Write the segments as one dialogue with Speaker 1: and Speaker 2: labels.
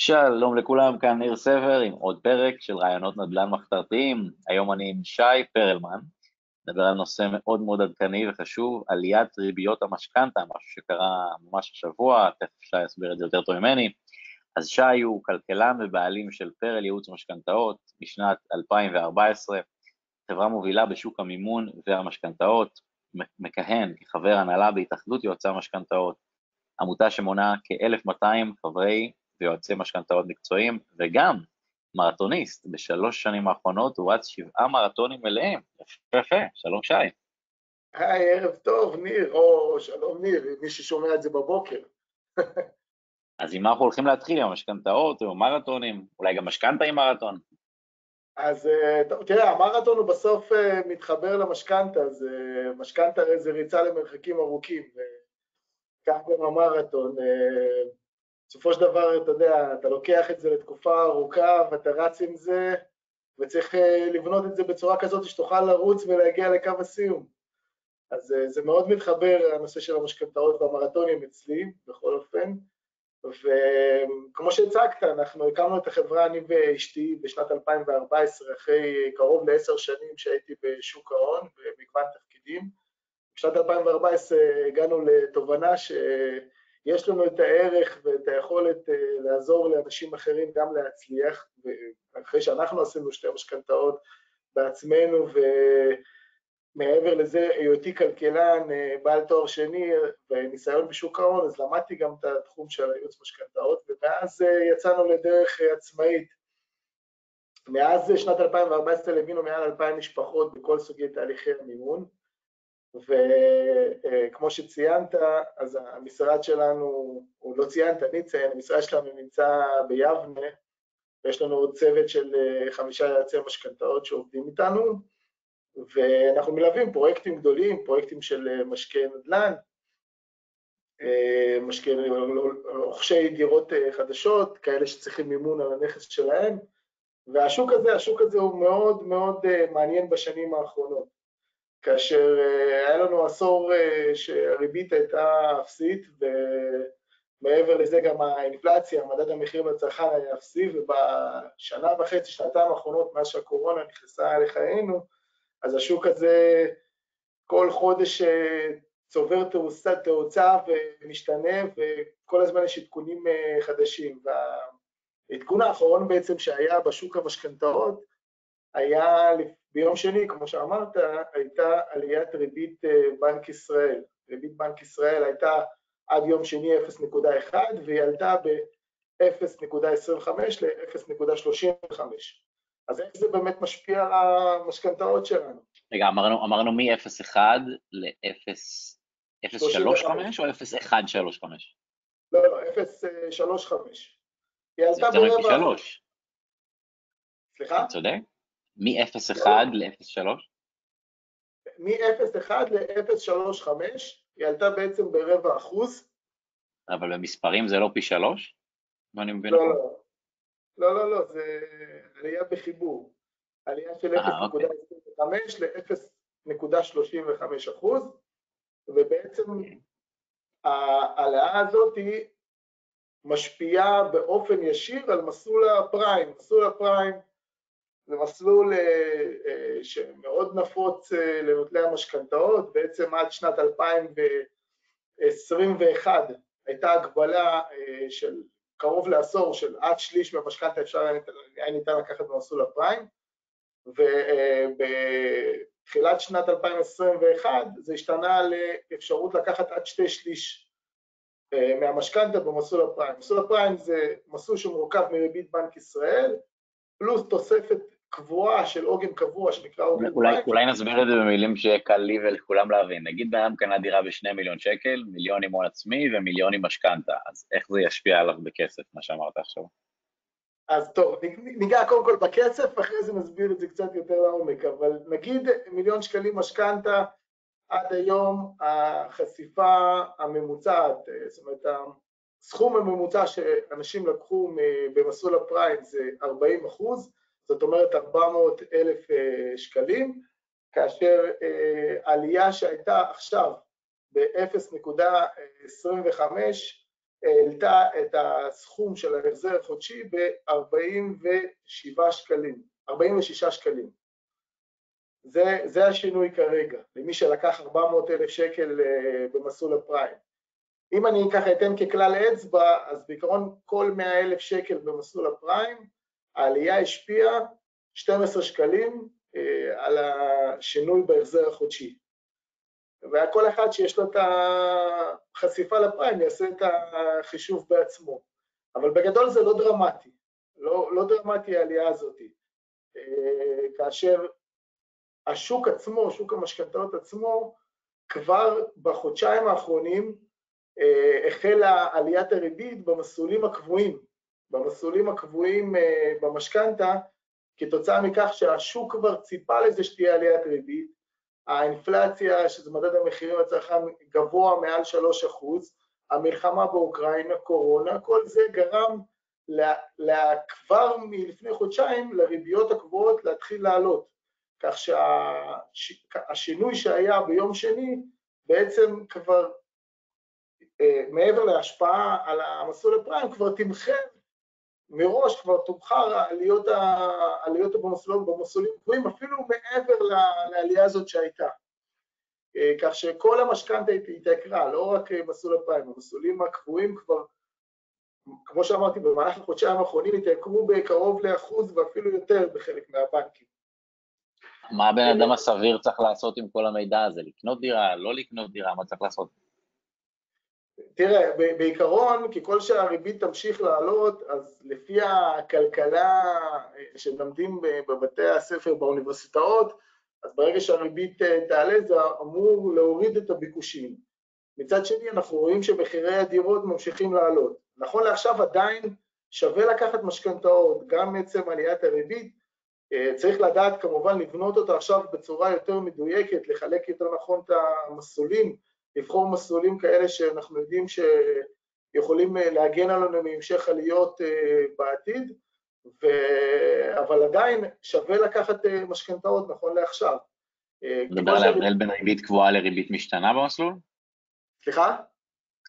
Speaker 1: שלום לכולם, כאן ניר סבר עם עוד פרק של רעיונות נדל"ן מחתרתיים. היום אני עם שי פרלמן, נדבר על נושא מאוד מאוד עדכני וחשוב, עליית ריביות המשכנתה, משהו שקרה ממש השבוע, תכף שי יסביר את זה יותר טוב ממני. אז שי הוא כלכלן ובעלים של פרל ייעוץ משכנתאות משנת 2014, חברה מובילה בשוק המימון והמשכנתאות, מכהן כחבר הנהלה בהתאחדות יועצי המשכנתאות, עמותה שמונה כ-1,200 חברי ויועצי משכנתאות מקצועיים, וגם מרתוניסט, בשלוש שנים האחרונות הוא רץ שבעה מרתונים מלאים. יפה, יפה, שלום שי.
Speaker 2: היי, ערב טוב, ניר, או שלום ניר, מי ששומע את זה בבוקר.
Speaker 1: אז עם מה אנחנו הולכים להתחיל, עם המשכנתאות או מרתונים? אולי גם משכנתה עם מרתון?
Speaker 2: אז אה, תראה, המרתון הוא בסוף אה, מתחבר למשכנתה, אז משכנתה הרי זה ריצה למרחקים ארוכים, וכך גם המרתון. אה, בסופו של דבר, אתה יודע, אתה לוקח את זה לתקופה ארוכה ואתה רץ עם זה, וצריך לבנות את זה בצורה כזאת שתוכל לרוץ ולהגיע לקו הסיום. אז זה מאוד מתחבר, הנושא של המשכנתאות והמרתונים אצלי, בכל אופן. וכמו שהצגת, אנחנו הקמנו את החברה, אני ואשתי, בשנת 2014, אחרי קרוב לעשר שנים שהייתי בשוק ההון במגוון תפקידים. בשנת 2014 הגענו לתובנה שיש לנו את הערך ואת היכולת אה, לעזור לאנשים אחרים גם להצליח, אחרי שאנחנו עשינו שתי משכנתאות בעצמנו, ו... מעבר לזה, היותי כלכלן, אה, בעל תואר שני וניסיון בשוק ההון, אז למדתי גם את התחום של הייעוץ משכנתאות, ומאז אה, יצאנו לדרך עצמאית. מאז שנת 2014 ליווינו מעל 2,000 משפחות בכל סוגי תהליכי המימון, וכמו שציינת, אז המשרד שלנו, או לא ציינת, אני אציין, המשרד שלנו נמצא ביבנה, ויש לנו עוד צוות של חמישה יועצי משכנתאות שעובדים איתנו, ואנחנו מלווים פרויקטים גדולים, פרויקטים של אה, משקי נדל"ן, אה, משקי, רוכשי דירות אה, חדשות, כאלה שצריכים מימון על הנכס שלהם, והשוק הזה, השוק הזה הוא מאוד מאוד מעניין בשנים האחרונות, כאשר היה לנו עשור שהריבית הייתה אפסית, ומעבר לזה גם האינפלציה, מדד המחיר לצרכן היה אפסי, ובשנה וחצי, שנתיים האחרונות, מאז שהקורונה נכנסה לחיינו, אז השוק הזה כל חודש אה, צובר תאוצה, תאוצה ומשתנה, וכל הזמן יש עדכונים אה, חדשים. והעדכון האחרון בעצם שהיה בשוק המשכנתאות היה ביום שני, כמו שאמרת, הייתה עליית ריבית אה, בנק ישראל. ריבית בנק ישראל הייתה עד יום שני 0.1 והיא עלתה ב-0.25 ל-0.35. אז איך זה באמת משפיע על המשכנתאות שלנו?
Speaker 1: רגע, אמרנו, אמרנו מ-0.1 ל-0.35 או 0.135?
Speaker 2: לא, לא, 0.35. היא עלתה ברבע... סליחה?
Speaker 1: אתה צודק? מ-0.1 ל-0.3?
Speaker 2: מ-0.1 ל-0.35 היא עלתה בעצם ברבע אחוז.
Speaker 1: אבל במספרים זה לא פי שלוש? מה אני מבין?
Speaker 2: לא, לא. לא, לא, לא, זה עלייה בחיבור. עלייה של 0.25 אה, ל-0.35 אחוז, ובעצם ההעלאה הזאת היא משפיעה באופן ישיר על מסלול הפריים. מסלול הפריים זה מסלול אה, אה, שמאוד נפוץ לנוטלי המשכנתאות, בעצם עד שנת 2021 הייתה הגבלה של קרוב לעשור של עד שליש מהמשכנתה אפשר היה ניתן לקחת במסלול הפריים, ובתחילת שנת 2021 זה השתנה לאפשרות לקחת עד שתי שליש אה, מהמשכנתה במסלול הפריים. מסלול הפריים זה מסלול שמורכב מריבית בנק ישראל, פלוס תוספת קבועה של עוגן קבוע שנקרא עוגן
Speaker 1: אולי, בית. אולי נסביר את זה במילים שיהיה קל לי ולכולם להבין. נגיד בן אדם קנה דירה בשני מיליון שקל, מיליון עם הון עצמי ומיליון עם משכנתה, אז איך זה ישפיע עליו בכסף, מה שאמרת עכשיו?
Speaker 2: אז טוב, ניגע קודם כל בכסף, אחרי זה נסביר את זה קצת יותר לעומק, אבל נגיד מיליון שקלים משכנתה, עד היום החשיפה הממוצעת, זאת אומרת, הסכום הממוצע שאנשים לקחו במסלול הפריים זה 40 אחוז, זאת אומרת 400 אלף אה, שקלים, כאשר אה, עלייה שהייתה עכשיו ב-0.25 העלתה את הסכום של ההחזר החודשי ב-47 שקלים, 46 שקלים. זה, זה השינוי כרגע, למי שלקח 400 אלף שקל אה, במסלול הפריים. אם אני ככה אתן ככלל אצבע, אז בעיקרון כל 100 אלף שקל במסלול הפריים, העלייה השפיעה 12 שקלים אה, על השינוי בהחזר החודשי. וכל אחד שיש לו את החשיפה לפריים יעשה את החישוב בעצמו. אבל בגדול זה לא דרמטי, לא, לא דרמטי העלייה הזאת. אה, כאשר השוק עצמו, שוק המשכנתאות עצמו, כבר בחודשיים האחרונים אה, החלה עליית הריבית במסלולים הקבועים, במסלולים הקבועים אה, במשכנתה, כתוצאה מכך שהשוק כבר ציפה לזה שתהיה עליית ריבית, האינפלציה, שזה מדד המחירים לצרכן, גבוה מעל 3 אחוז, המלחמה באוקראינה, קורונה, כל זה גרם כבר מלפני חודשיים לריביות הקבועות להתחיל לעלות. כך שהשינוי שהיה ביום שני בעצם כבר אה, מעבר להשפעה על המסלול הפריים כבר תמחר מראש כבר תומחר העליות, העליות במסלול, במסלולים קבועים אפילו מעבר לעלייה הזאת שהייתה. אה, כך שכל המשכנתה התייקרה, לא רק מסלול הפריים, המסלולים הקבועים כבר, כמו שאמרתי, במהלך החודשיים האחרונים התייקרו בקרוב לאחוז ואפילו יותר בחלק מהבנקים.
Speaker 1: מה הבן אדם הסביר צריך לעשות עם כל המידע הזה? לקנות דירה, לא לקנות דירה, מה צריך לעשות?
Speaker 2: תראה, בעיקרון, ככל שהריבית תמשיך לעלות, אז לפי הכלכלה אה, שמלמדים בבתי הספר באוניברסיטאות, אז ברגע שהריבית אה, תעלה זה אמור להוריד את הביקושים. מצד שני, אנחנו רואים שמחירי הדירות ממשיכים לעלות. נכון לעכשיו עדיין שווה לקחת משכנתאות, גם מעצם עליית הריבית, אה, צריך לדעת כמובן לבנות אותה עכשיו בצורה יותר מדויקת, לחלק יותר נכון את המסלולים, לבחור מסלולים כאלה שאנחנו יודעים שיכולים אה, להגן עלינו מהמשך עליות אה, בעתיד, ו... אבל עדיין שווה לקחת משכנתאות נכון לעכשיו.
Speaker 1: אתה מדבר על ההבדל בין ריבית קבועה לריבית משתנה במסלול?
Speaker 2: סליחה?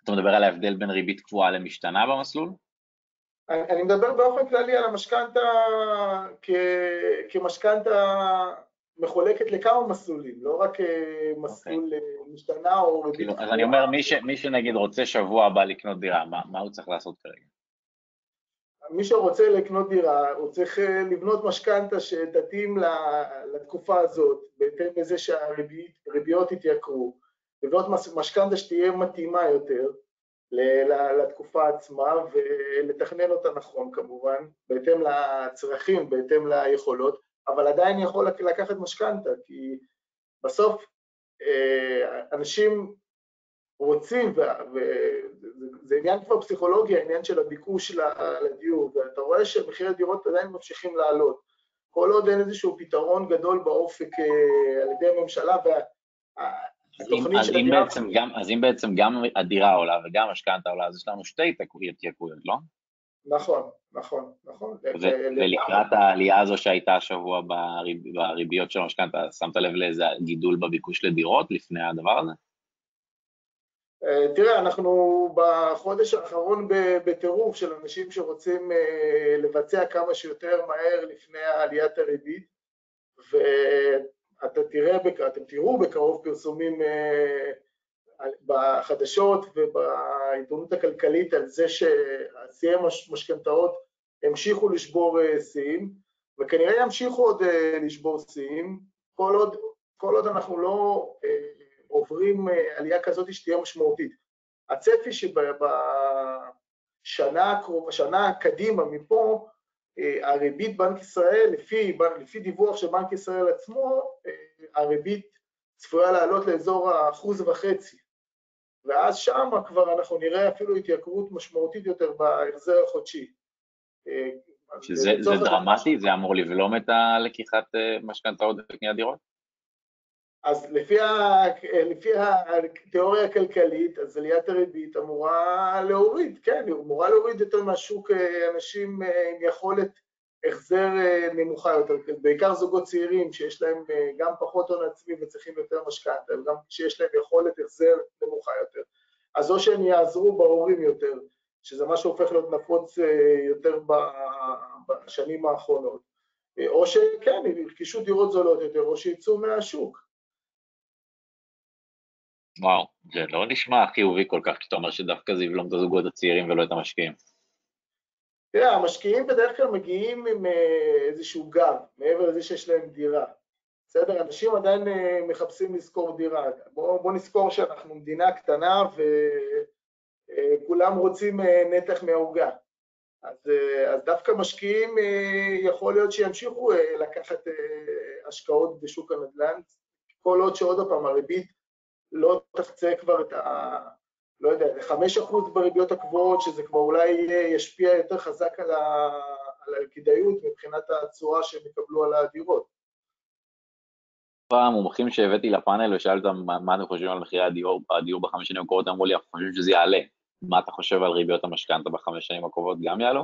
Speaker 1: אתה מדבר על ההבדל בין ריבית קבועה למשתנה במסלול?
Speaker 2: אני מדבר באופן כללי על המשכנתה כמשכנתה מחולקת לכמה מסלולים, לא רק אה, מסלול okay. אוקיי. אה, משתנה או...
Speaker 1: כאילו, אז אני אומר, מי, ש, מי שנגיד רוצה שבוע הבא לקנות דירה, מה, מה הוא צריך לעשות כרגע?
Speaker 2: מי שרוצה לקנות דירה, הוא צריך אה, לבנות משכנתה שתתאים לתקופה הזאת, בהתאם לזה שהריביות יתייקרו, לבנות משכנתה שתהיה מתאימה יותר, לתקופה עצמה ולתכנן אותה נכון כמובן, בהתאם לצרכים, בהתאם ליכולות, אבל עדיין יכול לקחת משכנתה, כי בסוף אה, אנשים רוצים, וזה עניין כבר פסיכולוגי, העניין של הביקוש לדיור, ואתה רואה שמחירי דירות עדיין ממשיכים לעלות. כל עוד אין איזשהו פתרון גדול באופק אה, על ידי הממשלה, וה...
Speaker 1: אז אם, אז, אם בעצם גם, אז אם בעצם גם הדירה עולה וגם המשכנתה עולה, אז יש לנו שתי התייקרויות, לא?
Speaker 2: נכון, נכון, נכון.
Speaker 1: ולקראת העלייה הזו שהייתה השבוע בריב, בריביות של המשכנתה, שמת לב לאיזה גידול בביקוש לדירות לפני הדבר הזה?
Speaker 2: אה, תראה, אנחנו בחודש האחרון בטירוף של אנשים שרוצים אה, לבצע כמה שיותר מהר לפני עליית הריבית, אתה תראה, אתם תראו בקרוב פרסומים אה, בחדשות ובעיתונות הכלכלית על זה שהשיאי משכנתאות המשיכו לשבור אה, שיאים, וכנראה ימשיכו עוד אה, לשבור שיאים, כל כל עוד אנחנו לא עוברים עלייה כזאת שתהיה משמעותית. הצפי שבשנה הקרובה, שנה קדימה מפה, אה, הריבית בנק ישראל, לפי, לפי דיווח של בנק ישראל עצמו, אה, הריבית צפויה לעלות לאזור האחוז וחצי, ואז שם כבר אנחנו נראה אפילו התייקרות משמעותית יותר בהחזר החודשי.
Speaker 1: אה, שזה זה דרמטי? זה אמור לבלום את הלקיחת משכנתאות וקניית דירות?
Speaker 2: אז לפי, ה, לפי התיאוריה הכלכלית, אז עליית הריבית אמורה להוריד, כן, היא אמורה להוריד יותר מהשוק אנשים עם יכולת החזר נמוכה יותר, בעיקר זוגות צעירים שיש להם גם פחות הון עצמי וצריכים יותר משכנתה, וגם שיש להם יכולת החזר נמוכה יותר. אז או שהם יעזרו בהורים יותר שזה מה שהופך להיות נפוץ אה, יותר בשנים האחרונות, או שכן, ירכשו דירות זולות יותר, או שיצאו מהשוק.
Speaker 1: וואו, זה לא נשמע חיובי כל כך כשאתה אומר שדווקא זה יבלום את הזוגות הצעירים ולא את המשקיעים.
Speaker 2: תראה, המשקיעים בדרך כלל מגיעים עם איזשהו גב, מעבר לזה שיש להם דירה. בסדר? אנשים עדיין אה, מחפשים לשכור דירה. בואו בוא נזכור שאנחנו מדינה קטנה וכולם רוצים אה, נתח מהעוגה. אז, אה, אז דווקא משקיעים יכול להיות שימשיכו לקחת השקעות בשוק הנדל"ן, כל עוד שעוד פעם הריבית לא תחצה כבר את ה... לא יודע, זה 5% בריביות הקבועות, שזה כבר אולי ישפיע יותר חזק על, ה, על הכדאיות מבחינת התשואה שהם יקבלו על הדירות.
Speaker 1: פעם מומחים שהבאתי לפאנל ושאלתי אותם מה אתם חושבים על מחירי הדיור, הדיור בחמש שנים הקרובות, אמרו לי, אנחנו חושבים שזה יעלה. מה אתה חושב על ריביות המשכנתה בחמש שנים הקרובות, גם יעלו?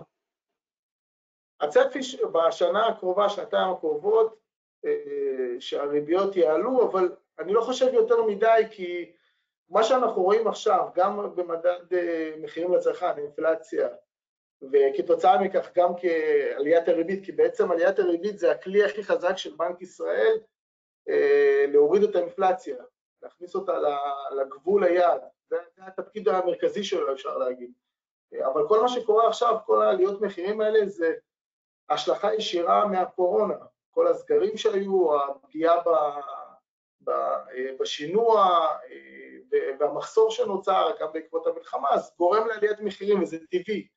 Speaker 2: הצפי בשנה הקרובה, שנתיים הקרובות, אה, שהריביות יעלו, אבל אני לא חושב יותר מדי, כי מה שאנחנו רואים עכשיו, גם במדד אה, מחירים לצרכן, אינפלציה, וכתוצאה מכך גם כעליית הריבית, כי בעצם עליית הריבית זה הכלי הכי חזק של בנק ישראל אה, להוריד את האינפלציה, להכניס אותה לגבול היעד, זה התפקיד המרכזי שלו אפשר להגיד. אבל כל מה שקורה עכשיו, כל העליות מחירים האלה זה השלכה ישירה מהקורונה, כל הסגרים שהיו, הפגיעה אה, בשינוע והמחסור שנוצר גם בעקבות המלחמה, אז גורם לעליית מחירים וזה טבעי.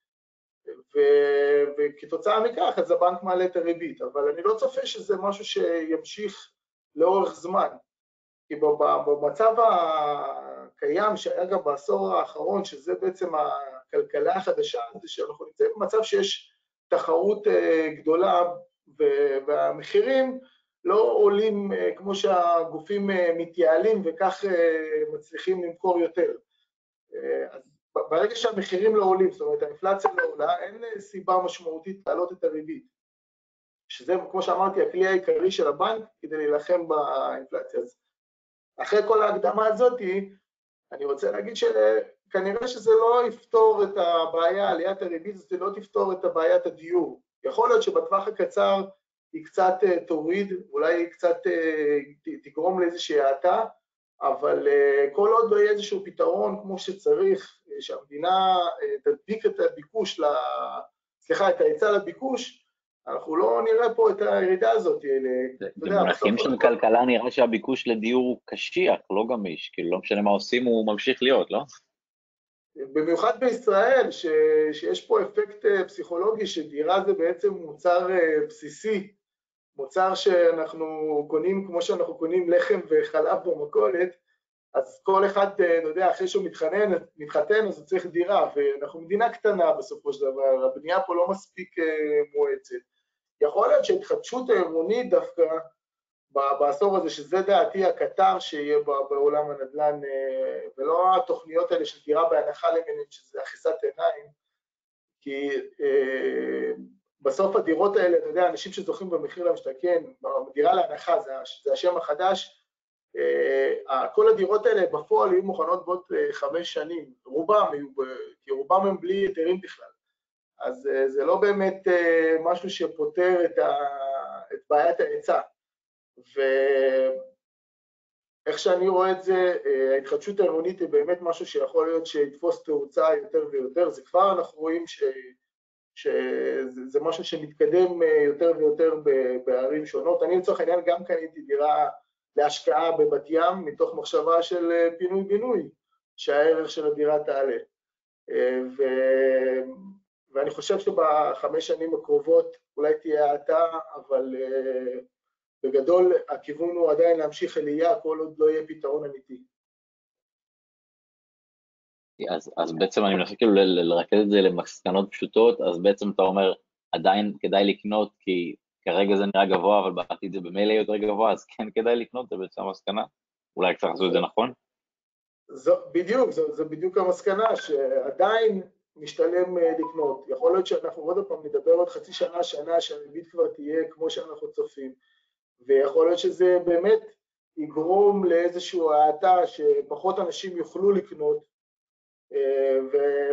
Speaker 2: ו, וכתוצאה מכך אז הבנק מעלה את הריבית, אבל אני לא צופה שזה משהו שימשיך לאורך זמן. כי במצב הקיים שהיה גם בעשור האחרון, שזה בעצם הכלכלה החדשה, זה שאנחנו נמצאים במצב שיש תחרות אה, גדולה והמחירים לא עולים אה, כמו שהגופים אה, מתייעלים וכך מצליחים למכור יותר. אז ברגע שהמחירים לא עולים, זאת אומרת האינפלציה לא עולה, אין סיבה משמעותית להעלות את הריבית. שזה, כמו שאמרתי, הכלי העיקרי של הבנק כדי להילחם באינפלציה. אז אחרי כל ההקדמה הזאת, אני רוצה להגיד שכנראה שזה לא יפתור את הבעיה, עליית הריבית הזאת לא תפתור את בעיית הדיור. יכול להיות שבטווח הקצר היא קצת אה, תוריד, אולי היא קצת אה, תגרום לאיזושהי האטה, אבל אה, כל עוד לא יהיה איזשהו פתרון כמו שצריך, שהמדינה תדביק את הביקוש, סליחה, את ההיצע לביקוש, אנחנו לא נראה פה את הירידה הזאת.
Speaker 1: במונחים של כלכלה נראה שהביקוש לדיור הוא קשיח, לא גמיש, כאילו לא משנה מה עושים, הוא ממשיך להיות, לא?
Speaker 2: במיוחד בישראל, ש, שיש פה אפקט פסיכולוגי שדירה זה בעצם מוצר בסיסי, מוצר שאנחנו קונים כמו שאנחנו קונים לחם וחלב במכולת, אז כל אחד, אה, אתה יודע, אחרי שהוא מתחנן, מתחתן, אז הוא צריך דירה, ואנחנו מדינה קטנה בסופו של דבר, הבנייה פה לא מספיק מואצת. יכול להיות שההתחדשות העירונית דווקא בעשור הזה, שזה דעתי הקטר שיהיה בעולם הנדל"ן, אה, ולא התוכניות האלה של דירה בהנחה למיניהם, שזה אחיזת עיניים, כי אה, בסוף הדירות האלה, אתה יודע, אנשים שזוכים במחיר למשתכן, דירה להנחה, זה, זה השם החדש, אה, כל הדירות האלה בפועל יהיו מוכנות בעוד חמש שנים, רובם כי רובם הם בלי היתרים בכלל. אז אה, זה לא באמת אה, משהו שפותר את, ה, את בעיית ההיצע. ואיך שאני רואה את זה, אה, ההתחדשות העירונית היא באמת משהו שיכול להיות שיתפוס תאוצה יותר ויותר, זה כבר אנחנו רואים ש, שזה משהו שמתקדם יותר ויותר בערים שונות. אני לצורך העניין גם קניתי דירה להשקעה בבת ים מתוך מחשבה של פינוי-בינוי, שהערך של הדירה תעלה. ו... ואני חושב שבחמש שנים הקרובות אולי תהיה האטה, אבל בגדול הכיוון הוא עדיין להמשיך עלייה כל עוד לא יהיה פתרון אמיתי.
Speaker 1: אז, אז בעצם אני מנסה כאילו לרכז את זה למסקנות פשוטות, אז בעצם אתה אומר, עדיין כדאי לקנות כי כרגע זה נראה גבוה, אבל בעתיד זה במילא יותר גבוה, אז כן כדאי לקנות, זה בעצם המסקנה? אולי קצת לעשות את זה נכון?
Speaker 2: זו, בדיוק, זו, זו בדיוק המסקנה, שעדיין משתלם אה, לקנות. יכול להיות שאנחנו עוד פעם נדבר עוד חצי שנה, שנה, שהריבית כבר תהיה כמו שאנחנו צופים, ויכול להיות שזה באמת יגרום לאיזושהי האטה שפחות אנשים יוכלו לקנות,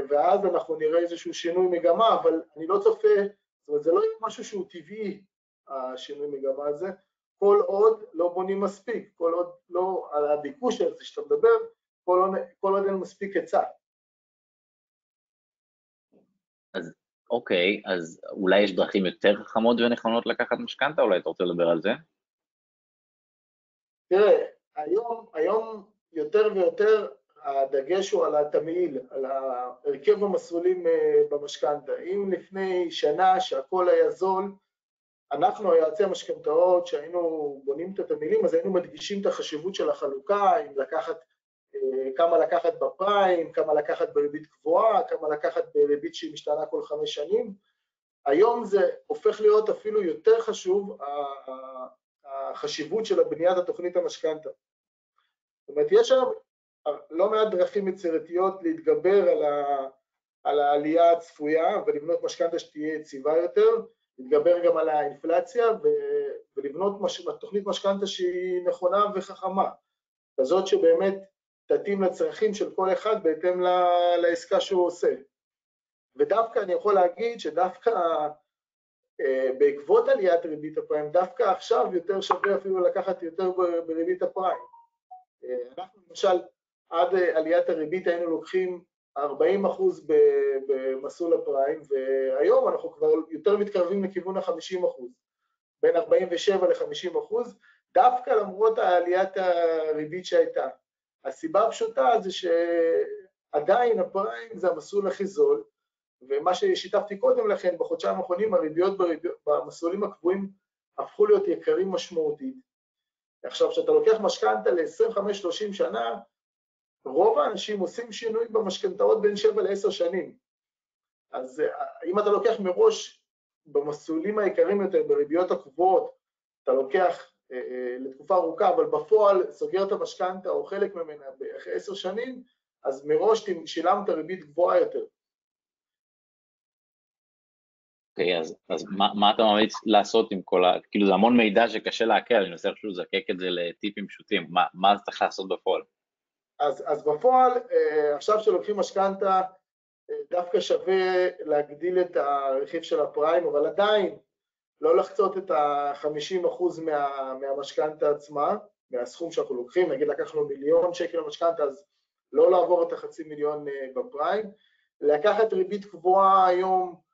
Speaker 2: ואז אנחנו נראה איזשהו שינוי מגמה, אבל אני לא צופה, זאת אומרת, זה לא משהו שהוא טבעי, השינוי מגמה הזה, כל עוד לא בונים מספיק, כל עוד לא, על הביקוש הזה שאתה מדבר, כל עוד, כל עוד אין מספיק היצע.
Speaker 1: אז אוקיי, אז אולי יש דרכים יותר חכמות ונכונות לקחת משכנתה? אולי אתה רוצה לדבר על זה?
Speaker 2: תראה, היום, היום יותר ויותר הדגש הוא על התמהיל, על הרכב המסלולים אה, במשכנתה. אם לפני שנה שהכל היה זול, אנחנו, היועצי המשכנתאות, שהיינו בונים את התמהילים, אז היינו מדגישים את החשיבות של החלוקה, אם לקחת, אה, כמה לקחת בפריים, כמה לקחת בריבית קבועה, כמה לקחת בריבית שהיא משתנה כל חמש שנים. היום זה הופך להיות אפילו יותר חשוב, החשיבות של בניית התוכנית המשכנתה. זאת אומרת, יש היום לא מעט דרכים יצירתיות להתגבר על, ה, על העלייה הצפויה ולבנות משכנתה שתהיה יציבה יותר, להתגבר גם על האינפלציה ו, ולבנות מש, תוכנית משכנתה שהיא נכונה וחכמה, כזאת שבאמת תתאים לצרכים של כל אחד בהתאם ל, לעסקה שהוא עושה. ודווקא אני יכול להגיד שדווקא אה, בעקבות עליית ריבית הפריים, דווקא עכשיו יותר שווה אפילו לקחת יותר בריבית הפריים. אה, אנחנו למשל עד אה, עליית הריבית היינו לוקחים 40 אחוז במסלול הפריים, והיום אנחנו כבר יותר מתקרבים לכיוון ה-50 אחוז, בין 47 ל-50 אחוז, דווקא למרות עליית הריבית שהייתה. הסיבה הפשוטה זה שעדיין הפריים זה המסלול הכי זול, ומה ששיתפתי קודם לכן, בחודשיים האחרונים הריביות במסלולים הקבועים הפכו להיות יקרים משמעותית. עכשיו, כשאתה לוקח משכנתה ל-25-30 שנה, רוב האנשים עושים שינוי במשכנתאות בין 7 ל-10 שנים. אז אה, אם אתה לוקח מראש במסלולים היקרים יותר, בריביות הקבועות, אתה לוקח אה, אה, לתקופה ארוכה, אבל בפועל סוגר את המשכנתה או חלק ממנה אחרי 10 שנים, אז מראש שילמת ריבית גבוהה יותר.
Speaker 1: אוקיי, okay, אז, אז מה, מה אתה ממליץ לעשות עם כל ה... כאילו זה המון מידע שקשה לעכל, אני מנסה איכשהו לזקק את זה לטיפים פשוטים, מה, מה צריך לעשות בפועל?
Speaker 2: אז, אז בפועל, אה, עכשיו שלוקחים משכנתה, אה, דווקא שווה להגדיל את הרכיב של הפריים, אבל עדיין לא לחצות את ה-50% מה, מהמשכנתה עצמה, מהסכום שאנחנו לוקחים, נגיד לקחנו מיליון שקל למשכנתה, אז לא לעבור את החצי מיליון אה, בפריים. לקחת ריבית קבועה היום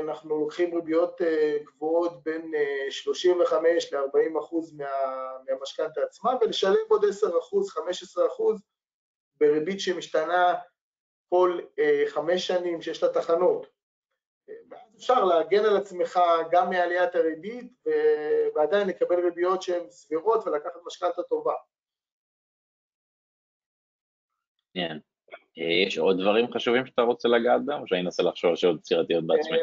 Speaker 2: אנחנו לוקחים ריביות אה, גבוהות בין 35 אה, ל-40 אחוז מהמשכנתה עצמה ולשלם עוד 10 אחוז, 15 אחוז בריבית שמשתנה כל חמש שנים שיש לה תחנות. ואז אפשר להגן על עצמך גם מעליית הריבית ועדיין לקבל ריביות שהן סבירות ולקחת משכנתה טובה.
Speaker 1: כן. Yeah. אה, יש עוד דברים חשובים שאתה רוצה לגעת בהם, או שאני אנסה לחשוב על שאלות יצירתיות בעצמי? אה,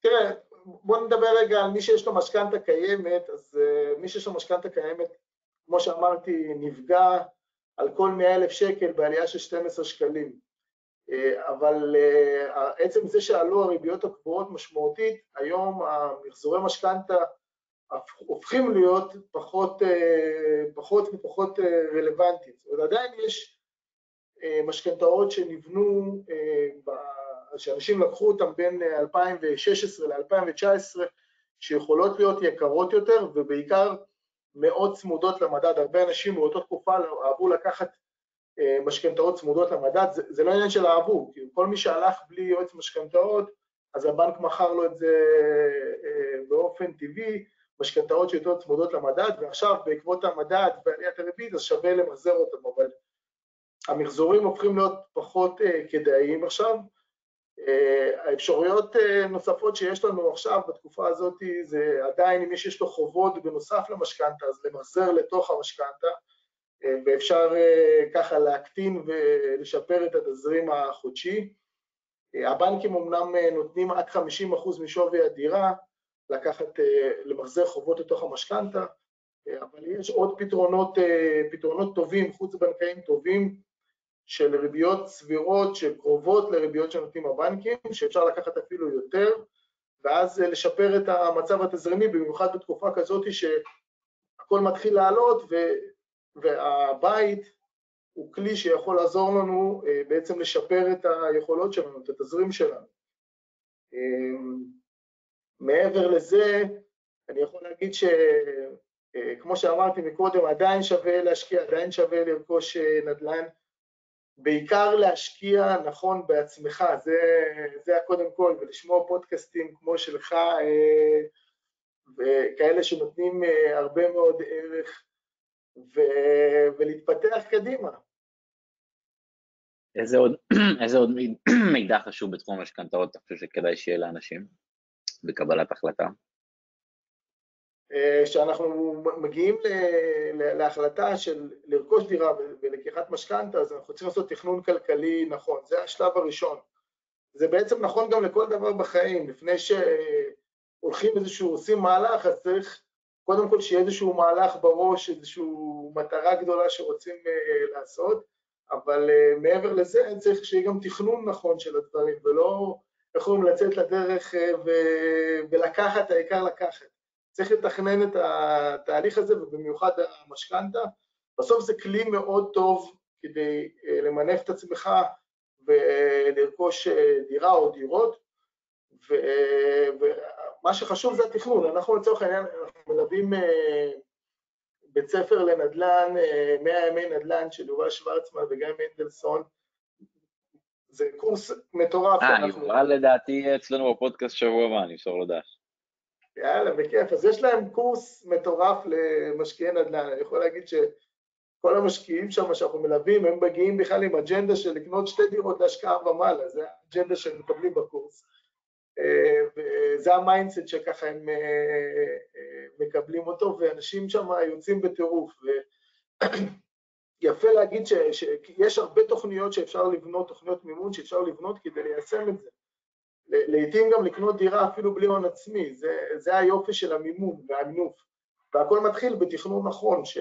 Speaker 2: תראה, בוא נדבר רגע על מי שיש לו משכנתה קיימת, אז uh, מי שיש לו משכנתה קיימת, כמו שאמרתי, נפגע על כל 100 אלף שקל בעלייה של 12 שקלים. Uh, אבל עצם זה שעלו הריביות הקבועות משמעותית, היום המחזורי משכנתה הופכים להיות פחות, פחות ופחות רלוונטיים. זאת אומרת, עדיין יש אה, משכנתאות שנבנו, אה, שאנשים לקחו אותן בין 2016 ל-2019, שיכולות להיות יקרות יותר ובעיקר מאוד צמודות למדד. הרבה אנשים באותה תקופה אהבו לקחת אה, משכנתאות צמודות למדד, זה, זה לא עניין של אהבו, כי כל מי שהלך בלי יועץ משכנתאות, אז הבנק מכר לו את זה באופן טבעי, משכנתאות שיותר צמודות למדד, ועכשיו בעקבות המדד ועליית הריבית אז שווה למחזר אותם, אבל המחזורים הופכים להיות פחות uh, כדאיים עכשיו. Uh, האפשרויות uh, נוספות שיש לנו עכשיו בתקופה הזאת זה עדיין אם יש לו חובות בנוסף למשכנתה אז למחזר לתוך המשכנתה ואפשר ככה להקטין ולשפר את התזרים החודשי. הבנקים אמנם נותנים עד 50% משווי הדירה לקחת, למחזר חובות לתוך המשכנתה, אבל יש עוד פתרונות, פתרונות טובים, חוץ-בנקאיים טובים, של ריביות סבירות שקרובות לריביות שנותנים הבנקים, שאפשר לקחת אפילו יותר, ואז לשפר את המצב התזרימי, במיוחד בתקופה כזאת שהכל מתחיל לעלות ו, והבית הוא כלי שיכול לעזור לנו בעצם לשפר את היכולות שלנו, את התזרים שלנו. מעבר לזה, אני יכול להגיד שכמו שאמרתי מקודם, עדיין שווה להשקיע, עדיין שווה לרכוש נדל"ן, בעיקר להשקיע נכון בעצמך, זה, זה הקודם כל, ולשמוע פודקאסטים כמו שלך, וכאלה שנותנים הרבה מאוד ערך, ו, ולהתפתח קדימה.
Speaker 1: איזה עוד, איזה עוד מידע חשוב בתחום המשכנתאות אתה חושב שכדאי שיהיה לאנשים בקבלת החלטה?
Speaker 2: כשאנחנו מגיעים להחלטה של לרכוש דירה ולקיחת משכנתה, אז אנחנו צריכים לעשות תכנון כלכלי נכון, זה השלב הראשון. זה בעצם נכון גם לכל דבר בחיים, לפני שהולכים איזשהו, עושים מהלך, אז צריך קודם כל שיהיה איזשהו מהלך בראש, איזושהי מטרה גדולה שרוצים לעשות, אבל מעבר לזה צריך שיהיה גם תכנון נכון של הדברים, ולא יכולים לצאת לדרך ולקחת, העיקר לקחת. צריך לתכנן את התהליך הזה, ובמיוחד המשכנתה. בסוף זה כלי מאוד טוב כדי למנף את עצמך ולרכוש דירה או דירות, ומה שחשוב זה התכנון. אנחנו לצורך העניין, אנחנו מלווים בית ספר לנדל"ן, 100 ימי נדל"ן של יובל שוורצמן וגם מנדלסון, זה קורס מטורף.
Speaker 1: אה, יובל לדעתי אצלנו בפודקאסט שבוע הבא, אני אפשר לדעת.
Speaker 2: יאללה, בכיף. אז יש להם קורס מטורף למשקיעי נדל"ן. אני יכול להגיד שכל המשקיעים שם שאנחנו מלווים, הם מגיעים בכלל עם אג'נדה של לקנות שתי דירות להשקעה ומעלה, זה האג'נדה שהם מקבלים בקורס. וזה ה mindset שככה הם מקבלים אותו, ואנשים שם יוצאים בטירוף. ויפה להגיד שיש הרבה תוכניות שאפשר לבנות, תוכניות מימון שאפשר לבנות כדי ליישם את זה. לעתים גם לקנות דירה אפילו בלי הון עצמי, זה, זה היופי של המימון והמינוף. והכל מתחיל בתכנון נכון, ש,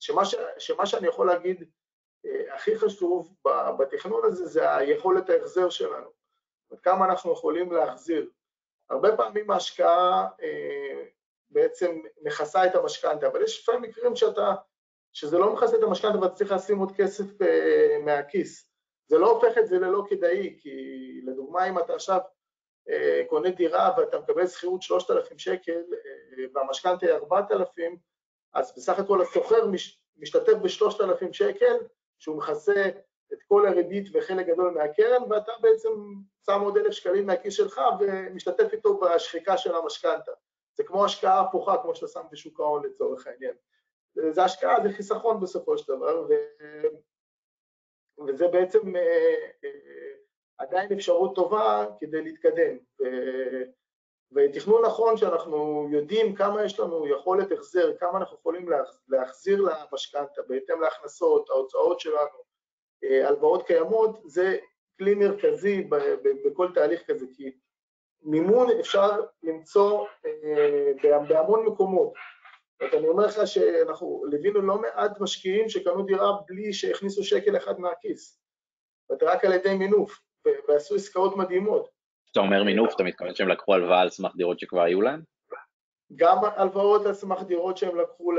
Speaker 2: שמה, ש, שמה שאני יכול להגיד הכי חשוב בתכנון הזה זה היכולת ההחזר שלנו, עד כמה אנחנו יכולים להחזיר. הרבה פעמים ההשקעה בעצם מכסה את המשכנתה, אבל יש לפעמים מקרים שאתה, שזה לא מכסה את המשכנתה ואתה צריך לשים עוד כסף מהכיס. זה לא הופך את זה ללא כדאי, כי לדוגמה אם אתה עכשיו אה, קונה דירה ואתה מקבל שכירות 3,000 שקל אה, והמשכנתה היא 4,000, אז בסך הכל מש, משתתף ב-3,000 שקל, שהוא מכסה את כל הריבית וחלק גדול מהקרן, ואתה בעצם שם עוד 1,000 שקלים מהכיס שלך ומשתתף איתו בשחיקה של המשכנתה. זה כמו השקעה הפוכה, כמו שאתה שם בשוק ההון לצורך העניין. זה השקעה, זה חיסכון בסופו של דבר. וזה בעצם אה, אה, עדיין אפשרות טובה כדי להתקדם. ותכנון נכון שאנחנו יודעים כמה יש לנו יכולת החזר, כמה אנחנו יכולים להחזיר למשכנתה בהתאם להכנסות, ההוצאות שלנו, אה, הלוואות קיימות, זה כלי מרכזי בכל תהליך כזה, כי מימון אפשר למצוא בהמון מקומות. אני אומר לך שאנחנו ליווינו לא מעט משקיעים שקנו דירה בלי שהכניסו שקל אחד מהכיס, זאת רק על ידי מינוף, ועשו עסקאות מדהימות.
Speaker 1: כשאתה אומר מינוף, אתה מתכוון שהם לקחו הלוואה על סמך דירות שכבר היו להם?
Speaker 2: גם הלוואות על סמך דירות שהם לקחו,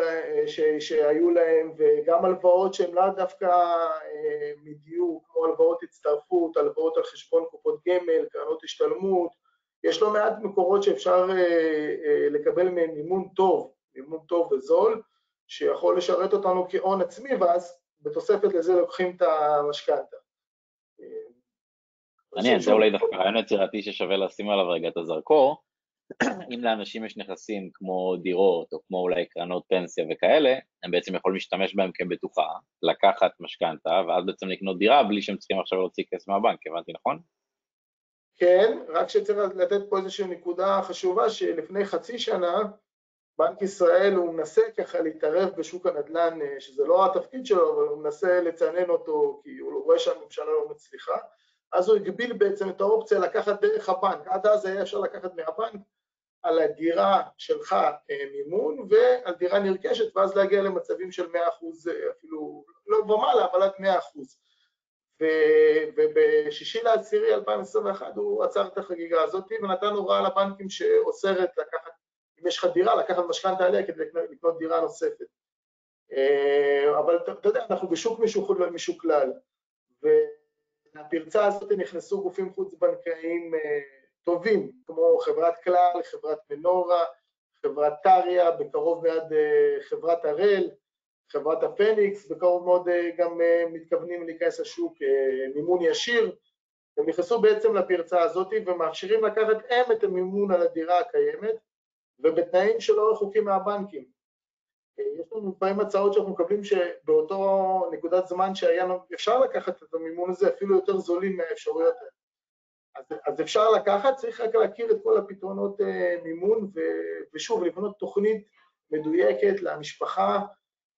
Speaker 2: ש, שהיו להם, וגם הלוואות שהן לאו דווקא אה, מדיוק, כמו הלוואות הצטרפות, הלוואות על חשבון קופות גמל, קרנות השתלמות, יש לא מעט מקורות שאפשר אה, אה, לקבל מהם מימון טוב, מימון טוב וזול, שיכול לשרת אותנו כהון עצמי, ואז בתוספת לזה לוקחים את המשכנתה.
Speaker 1: מעניין, זה אולי דווקא רעיון יצירתי ששווה לשים עליו רגע את הזרקור. אם לאנשים יש נכסים כמו דירות, או כמו אולי קרנות פנסיה וכאלה, הם בעצם יכולים להשתמש בהם כבטוחה, לקחת משכנתה, ואז בעצם לקנות דירה בלי שהם צריכים עכשיו להוציא כסף מהבנק, הבנתי נכון?
Speaker 2: כן, רק שצריך לתת פה איזושהי נקודה חשובה, שלפני חצי שנה, בנק ישראל הוא מנסה ככה להתערב בשוק הנדל"ן, אה, שזה לא התפקיד שלו, אבל הוא מנסה לצנן אותו כי הוא רואה שהממשלה לא מצליחה, אז הוא הגביל בעצם את האופציה לקחת דרך הבנק, עד אז היה אפשר לקחת מהבנק על הדירה שלך אה, מימון ועל דירה נרכשת, ואז להגיע למצבים של 100% אה, אפילו, לא ומעלה, אבל עד 100%. ובשישי לעשירי 2021 הוא עצר את החגיגה הזאת ונתן הוראה לבנקים שאוסרת לקחת אם יש לך דירה, לקחת משכנתה עליה כדי לקנות דירה נוספת. אבל אתה יודע, אנחנו בשוק משוקלל, ולפרצה הזאת נכנסו גופים חוץ-בנקאיים טובים, כמו חברת כלל, חברת מנורה, חברת טריה, בקרוב מיד חברת הראל, חברת הפניקס, בקרוב מאוד גם מתכוונים להיכנס לשוק מימון ישיר, הם נכנסו בעצם לפרצה הזאת ומאפשרים לקחת הם את המימון על הדירה הקיימת ובתנאים שלא רחוקים מהבנקים. יש לנו לפעמים הצעות שאנחנו מקבלים שבאותו נקודת זמן שהיה אפשר לקחת את המימון הזה אפילו יותר זולים מהאפשרויות האלה. אז, אז אפשר לקחת, צריך רק להכיר את כל הפתרונות מימון ו, ושוב לבנות תוכנית מדויקת למשפחה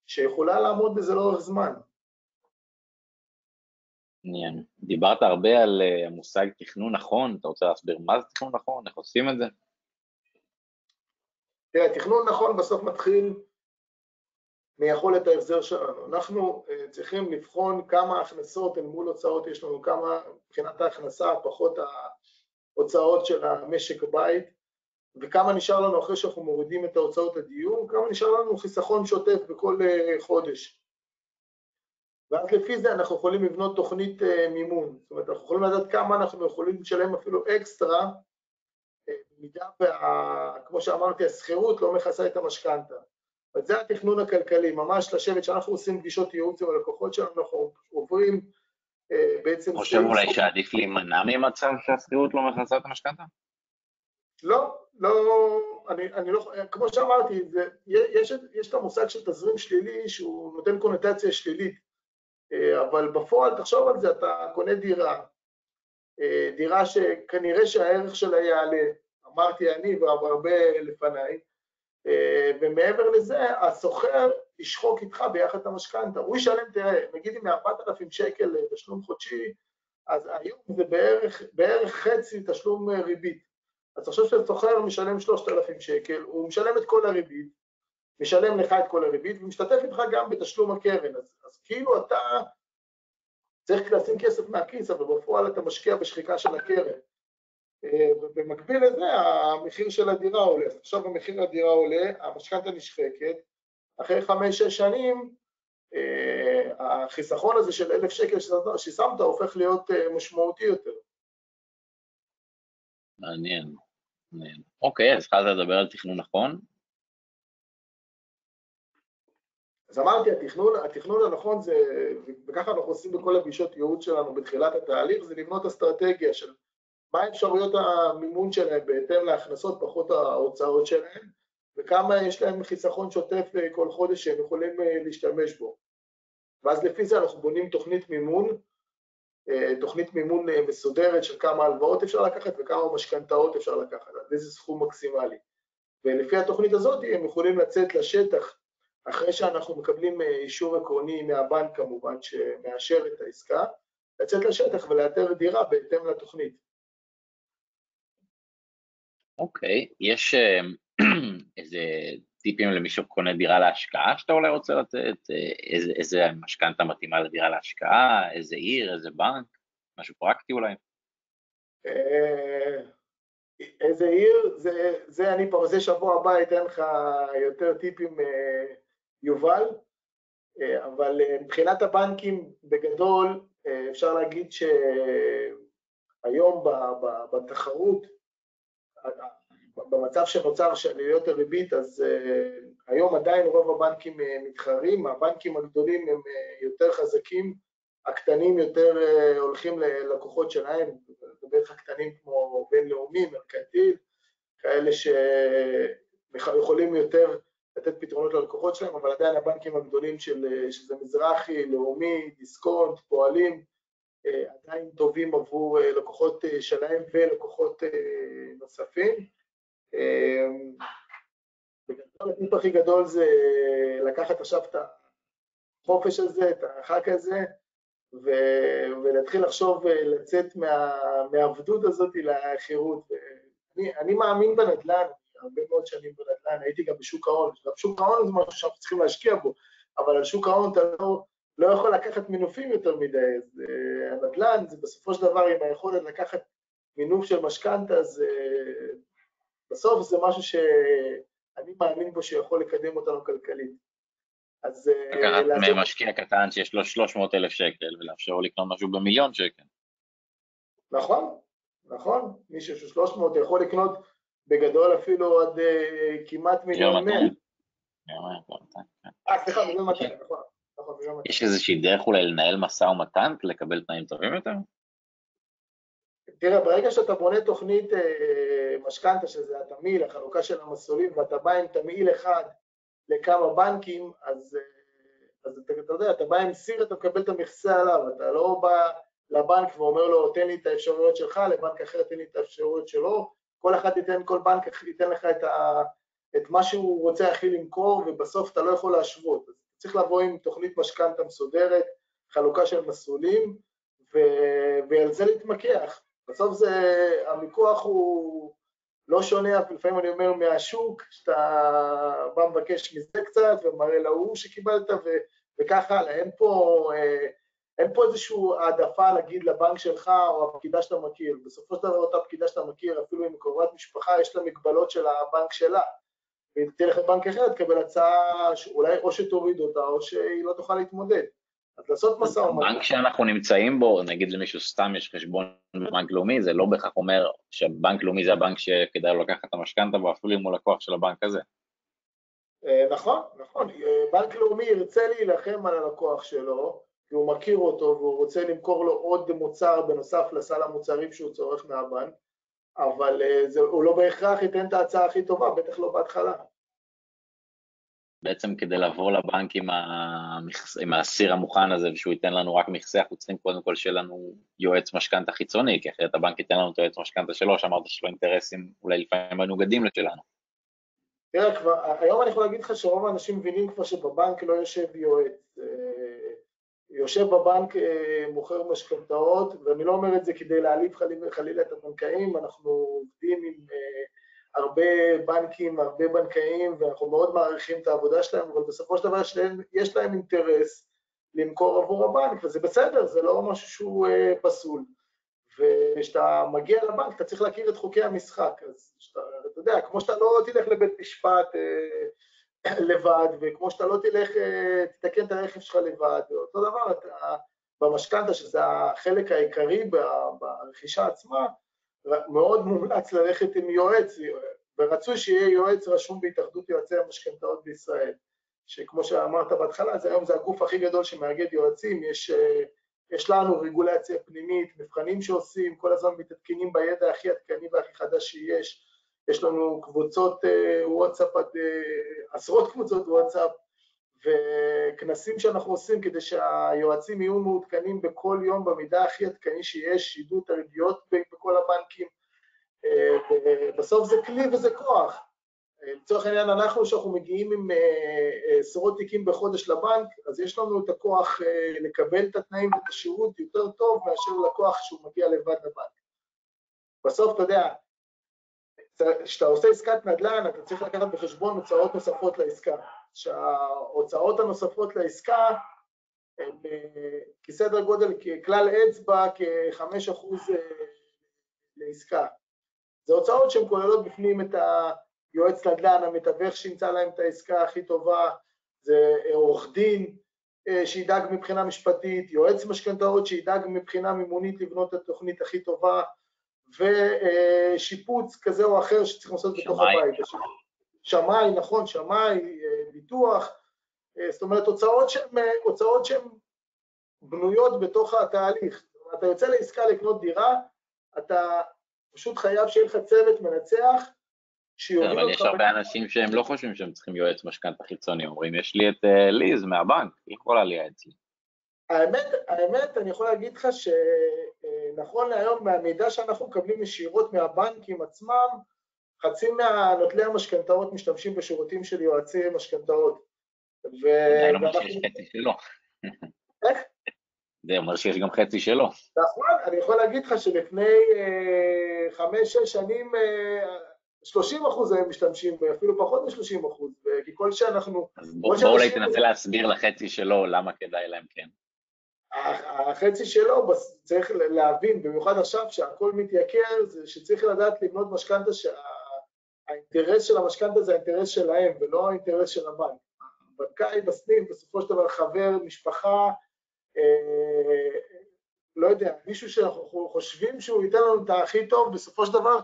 Speaker 2: שיכולה לעמוד בזה לאורך זמן.
Speaker 1: מעניין. דיברת הרבה על אה, המושג תכנון נכון, אתה רוצה להסביר מה זה תכנון נכון, איך עושים את זה?
Speaker 2: תראה, תכנון נכון בסוף מתחיל מיכולת ההחזר שלנו. אנחנו uh, צריכים לבחון כמה הכנסות אל מול הוצאות יש לנו, כמה מבחינת ההכנסה, פחות ההוצאות של המשק בית, וכמה נשאר לנו אחרי שאנחנו מורידים את ההוצאות לדיור, כמה נשאר לנו חיסכון שוטף בכל uh, חודש. ואז לפי זה אנחנו יכולים לבנות תוכנית uh, מימון. זאת אומרת, אנחנו יכולים לדעת כמה אנחנו יכולים לשלם אפילו אקסטרה, במידה וה... כמו שאמרתי, השכירות לא מכסה את המשכנתה. זה התכנון הכלכלי, ממש לשבת, כשאנחנו עושים פגישות ייעוץ עם הלקוחות שלנו, אנחנו עוברים אה, בעצם...
Speaker 1: חושב אולי שעדיף להימנע ממצב שהשכירות לא מכסה את המשכנתה?
Speaker 2: לא, לא, אני, אני לא, כמו שאמרתי, זה, יש, יש את המושג של תזרים שלילי שהוא נותן קונוטציה שלילית, אה, אבל בפועל, תחשוב על זה, אתה קונה דירה, אה, דירה שכנראה שהערך שלה יעלה, אמרתי אני והרבה לפניי, אה, ומעבר לזה, הסוחר ישחוק איתך ביחד את המשכנתה. הוא ישלם, תראה, נגיד אם מ-4,000 שקל תשלום חודשי, אז היום זה בערך, בערך חצי תשלום ריבית. אז תחשוב שהסוחר משלם 3,000 שקל, הוא משלם את כל הריבית, משלם לך את כל הריבית, ומשתתף איתך גם בתשלום הקרן. אז, אז כאילו אתה צריך לשים כסף מהכיס, אבל בפועל אתה משקיע בשחיקה של הקרן. ובמקביל לזה המחיר של הדירה עולה. עכשיו המחיר הדירה עולה, המשכנתה נשחקת, אחרי חמש-שש שנים אה, החיסכון הזה של אלף שקל ששמת הופך להיות אה, משמעותי יותר.
Speaker 1: מעניין, מעניין. אוקיי, אז התחלת לדבר על תכנון נכון?
Speaker 2: אז אמרתי, התכנון, התכנון הנכון זה, וככה אנחנו עושים בכל הפגישות ייעוץ שלנו בתחילת התהליך, זה לבנות אסטרטגיה של מה אפשרויות המימון שלהם בהתאם להכנסות פחות ההוצאות שלהם, וכמה יש להם חיסכון שוטף אה, כל חודש שהם יכולים אה, להשתמש בו. ואז לפי זה אנחנו בונים תוכנית מימון, אה, תוכנית מימון מסודרת של כמה הלוואות אפשר לקחת וכמה משכנתאות אפשר לקחת, עד איזה סכום מקסימלי. ולפי התוכנית הזאת הם יכולים לצאת לשטח אחרי שאנחנו מקבלים אישור עקרוני מהבנק כמובן שמאשר את העסקה, לצאת לשטח ולאתר דירה בהתאם לתוכנית.
Speaker 1: אוקיי, יש אה, איזה טיפים למי שקונה דירה להשקעה שאתה אולי רוצה לתת? אה, איזה, איזה משכנתה מתאימה לדירה להשקעה? איזה עיר? איזה בנק? משהו פרקטי אולי?
Speaker 2: אה, איזה עיר? זה, זה אני פה, זה שבוע הבא אתן לך יותר טיפים, יובל, אבל מבחינת הבנקים, בגדול, אפשר להגיד שהיום בתחרות, במצב שנוצר של עליות הריבית, אז uh, היום עדיין רוב הבנקים uh, מתחרים, הבנקים הגדולים הם uh, יותר חזקים, הקטנים יותר הולכים ללקוחות שלהם, בטח הקטנים כמו בינלאומי, מרקנטיל, כאלה שיכולים יותר לתת פתרונות ללקוחות שלהם, אבל עדיין הבנקים הגדולים של, שזה מזרחי, לאומי, דיסקונט, פועלים, עדיין טובים עבור לקוחות שלהם ולקוחות נוספים. בגדול הטיפ הכי גדול זה לקחת עכשיו את החופש הזה, את החג הזה, ו- ולהתחיל לחשוב לצאת מה- מהעבדות הזאת לחירות. אני, אני מאמין בנדל"ן, הרבה מאוד שנים בנדל"ן, הייתי גם בשוק ההון, גם שוק ההון זה משהו שאנחנו צריכים להשקיע בו, אבל על שוק ההון אתה לא, לא יכול לקחת מינופים יותר מדי, אז uh, הנדל"ן זה בסופו של דבר עם היכולת לקחת מינוף של משכנתה, זה בסוף זה משהו שאני מאמין בו שיכול לקדם אותנו כלכלית. אז...
Speaker 1: לקחת לעשות... ממשקיע קטן שיש לו 300 אלף שקל ולאפשר לו לקנות משהו במיליון שקל.
Speaker 2: נכון, נכון. מישהו של 300 יכול לקנות בגדול אפילו עד uh, כמעט מיליון 100. אה, סליחה, מיליון 200, נכון.
Speaker 1: יש איזושהי דרך אולי לנהל משא ומתן, לקבל תנאים טובים יותר?
Speaker 2: תראה, ברגע שאתה בונה תוכנית אה, משכנתה, שזה התמהיל, החלוקה של המסלולים, ואתה בא עם תמהיל אחד לכמה בנקים, אז, אה, אז אתה, אתה יודע, אתה בא עם סיר, אתה מקבל את המכסה עליו, אתה לא בא לבנק ואומר לו, תן לי את האפשרויות שלך, לבנק אחר תן לי את האפשרויות שלו, כל אחד ייתן, כל בנק ייתן לך את, ה, את מה שהוא רוצה הכי למכור, ובסוף אתה לא יכול להשוות. אז צריך לבוא עם תוכנית משכנתה מסודרת, חלוקה של מסלולים, ו, ועל זה להתמקח. בסוף זה, המיקוח הוא לא שונה, לפעמים אני אומר, מהשוק, שאתה בא מבקש מזה קצת ומראה להוא שקיבלת ו, וככה הלאה. אין פה, אה, אין פה איזושהי העדפה להגיד לבנק שלך או הפקידה שאתה מכיר. בסופו של דבר אותה פקידה שאתה מכיר, אפילו עם קרובת משפחה, יש לה מגבלות של הבנק שלה. תלך לבנק אחר, תקבל הצעה שאולי או שתוריד אותה או שהיא לא תוכל להתמודד. אז לעשות משא ומתן.
Speaker 1: בנק שאנחנו נמצאים בו, נגיד למישהו סתם יש חשבון בבנק לאומי, זה לא בהכרח אומר שבנק לאומי זה הבנק שכדאי לו לקחת את המשכנתה בו, אפילו אם הוא לקוח של הבנק הזה.
Speaker 2: אה, נכון, נכון. אה, בנק לאומי ירצה להילחם על הלקוח שלו, כי הוא מכיר אותו והוא רוצה למכור לו עוד מוצר בנוסף לסל המוצרים שהוא צורך מהבנק, אבל אה, זה, הוא לא בהכרח ייתן את ההצעה הכי טובה, בטח לא בהתחלה.
Speaker 1: בעצם כדי לבוא לבנק עם, המכס, עם הסיר המוכן הזה ושהוא ייתן לנו רק מכסה, אנחנו צריכים קודם כל שיהיה לנו יועץ משכנתה חיצוני, כי אחרת הבנק ייתן לנו את היועץ משכנתה שלו, שאמרת שיש לו אינטרסים אולי לפעמים מנוגדים לשלנו.
Speaker 2: תראה, כבר, היום אני יכול להגיד לך שרוב האנשים מבינים כבר שבבנק לא יושב יועץ. אה, יושב בבנק אה, מוכר משכנתאות, ואני לא אומר את זה כדי להעליב חלילה את הבנקאים, אנחנו עובדים עם אה, הרבה בנקים, הרבה בנקאים, ואנחנו מאוד מעריכים את העבודה שלהם, אבל בסופו של דבר יש להם, אינטרס למכור עבור הבנק, וזה בסדר, זה לא משהו שהוא אה, פסול. וכשאתה מגיע לבנק, אתה צריך להכיר את חוקי המשחק. אז שאתה, אתה יודע, כמו שאתה לא תלך לבית משפט אה, לבד, וכמו שאתה לא תלך, אה, תתקן את הרכב שלך לבד, אותו דבר, אתה, במשכנתה, שזה החלק העיקרי ברכישה עצמה, מאוד מומלץ ללכת עם יועץ, ורצוי שיהיה יועץ רשום בהתאחדות יועצי המשכנתאות בישראל, שכמו שאמרת בהתחלה, זה היום זה הגוף הכי גדול שמאגד יועצים, יש, יש לנו רגולציה פנימית, מבחנים שעושים, כל הזמן מתעדכנים בידע הכי עדכני והכי חדש שיש, יש לנו קבוצות אה, וואטסאפ, אה, עשרות קבוצות וואטסאפ, וכנסים שאנחנו עושים כדי שהיועצים יהיו מעודכנים בכל יום במידע הכי עדכני שיש, שידעו את הריביות בכל הבנקים. אה, בסוף זה כלי וזה כוח. אה, לצורך העניין, אנחנו, שאנחנו מגיעים עם אה, עשרות תיקים בחודש לבנק, אז יש לנו את הכוח לקבל את התנאים ואת השירות יותר טוב מאשר לקוח שהוא מגיע לבד לבנק. בסוף, אתה יודע, כשאתה עושה עסקת נדל"ן, אתה צריך לקחת בחשבון הוצאות נוספות לעסקה. שההוצאות הנוספות לעסקה הן אה, כסדר גודל, ככלל אצבע, כ-5% אה, לעסקה. זה הוצאות שהן כוללות בפנים את היועץ נדל"ן, המתווך שימצא להם את העסקה הכי טובה, זה עורך דין אה, שידאג מבחינה משפטית, יועץ משכנתאות שידאג מבחינה מימונית לבנות את התוכנית הכי טובה, ושיפוץ כזה או אחר שצריך לעשות בתוך הבית. שמאי, נכון, שמאי, אה, ביטוח, אה, זאת אומרת הוצאות שהן אה, הוצאות שהן בנויות בתוך התהליך. אתה יוצא לעסקה לקנות דירה, אתה פשוט חייב שיהיה לך צוות מנצח,
Speaker 1: שיוריד אותך... אבל יש הרבה אנשים שהם לא חושבים שהם צריכים יועץ משכנתה חיצוני, אומרים, יש לי את ליז מהבנק, היא יכולה לייעץ לי.
Speaker 2: האמת, האמת, אני יכול להגיד לך שנכון להיום, מהמידע שאנחנו מקבלים ישירות מהבנקים עצמם, חצי מהנוטלי המשכנתאות משתמשים בשירותים של יועצי משכנתאות.
Speaker 1: זה אומר שיש חצי שלו. איך? זה אומר שיש גם חצי שלו.
Speaker 2: נכון, אני יכול להגיד לך שלפני אה, חמש-שש שנים 30 אה, אחוז הם משתמשים, ואפילו פחות מ-30 אחוז, כי כל שאנחנו...
Speaker 1: אז בואו אולי תנסה להסביר לחצי שלו למה כדאי להם כן.
Speaker 2: החצי שלו צריך להבין, במיוחד עכשיו שהכל מתייקר, זה שצריך לדעת לבנות משכנתה שה... האינטרס של המשכנתה זה האינטרס שלהם ולא האינטרס של הבנק. בנקאי בסניף, בסופו של דבר חבר, משפחה, אה, לא יודע, מישהו שאנחנו חושבים שהוא ייתן לנו את הכי טוב, בסופו של דבר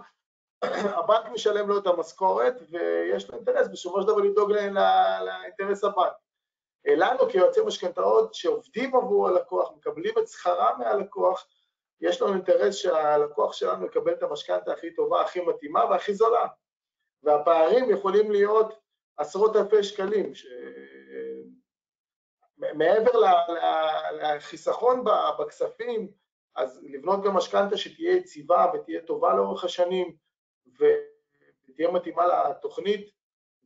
Speaker 2: הבנק משלם לו את המשכורת ויש לו אינטרס בסופו של דבר לדאוג לאינטרס הבנק. לנו כיועצי משכנתאות שעובדים עבור הלקוח, מקבלים את שכרם מהלקוח, יש לנו אינטרס שהלקוח שלנו יקבל את המשכנתה הכי טובה, הכי מתאימה והכי זולה. והפערים יכולים להיות עשרות אלפי שקלים. ש... מעבר לחיסכון בכספים, אז לבנות גם משכנתה שתהיה יציבה ותהיה טובה לאורך השנים ותהיה מתאימה לתוכנית,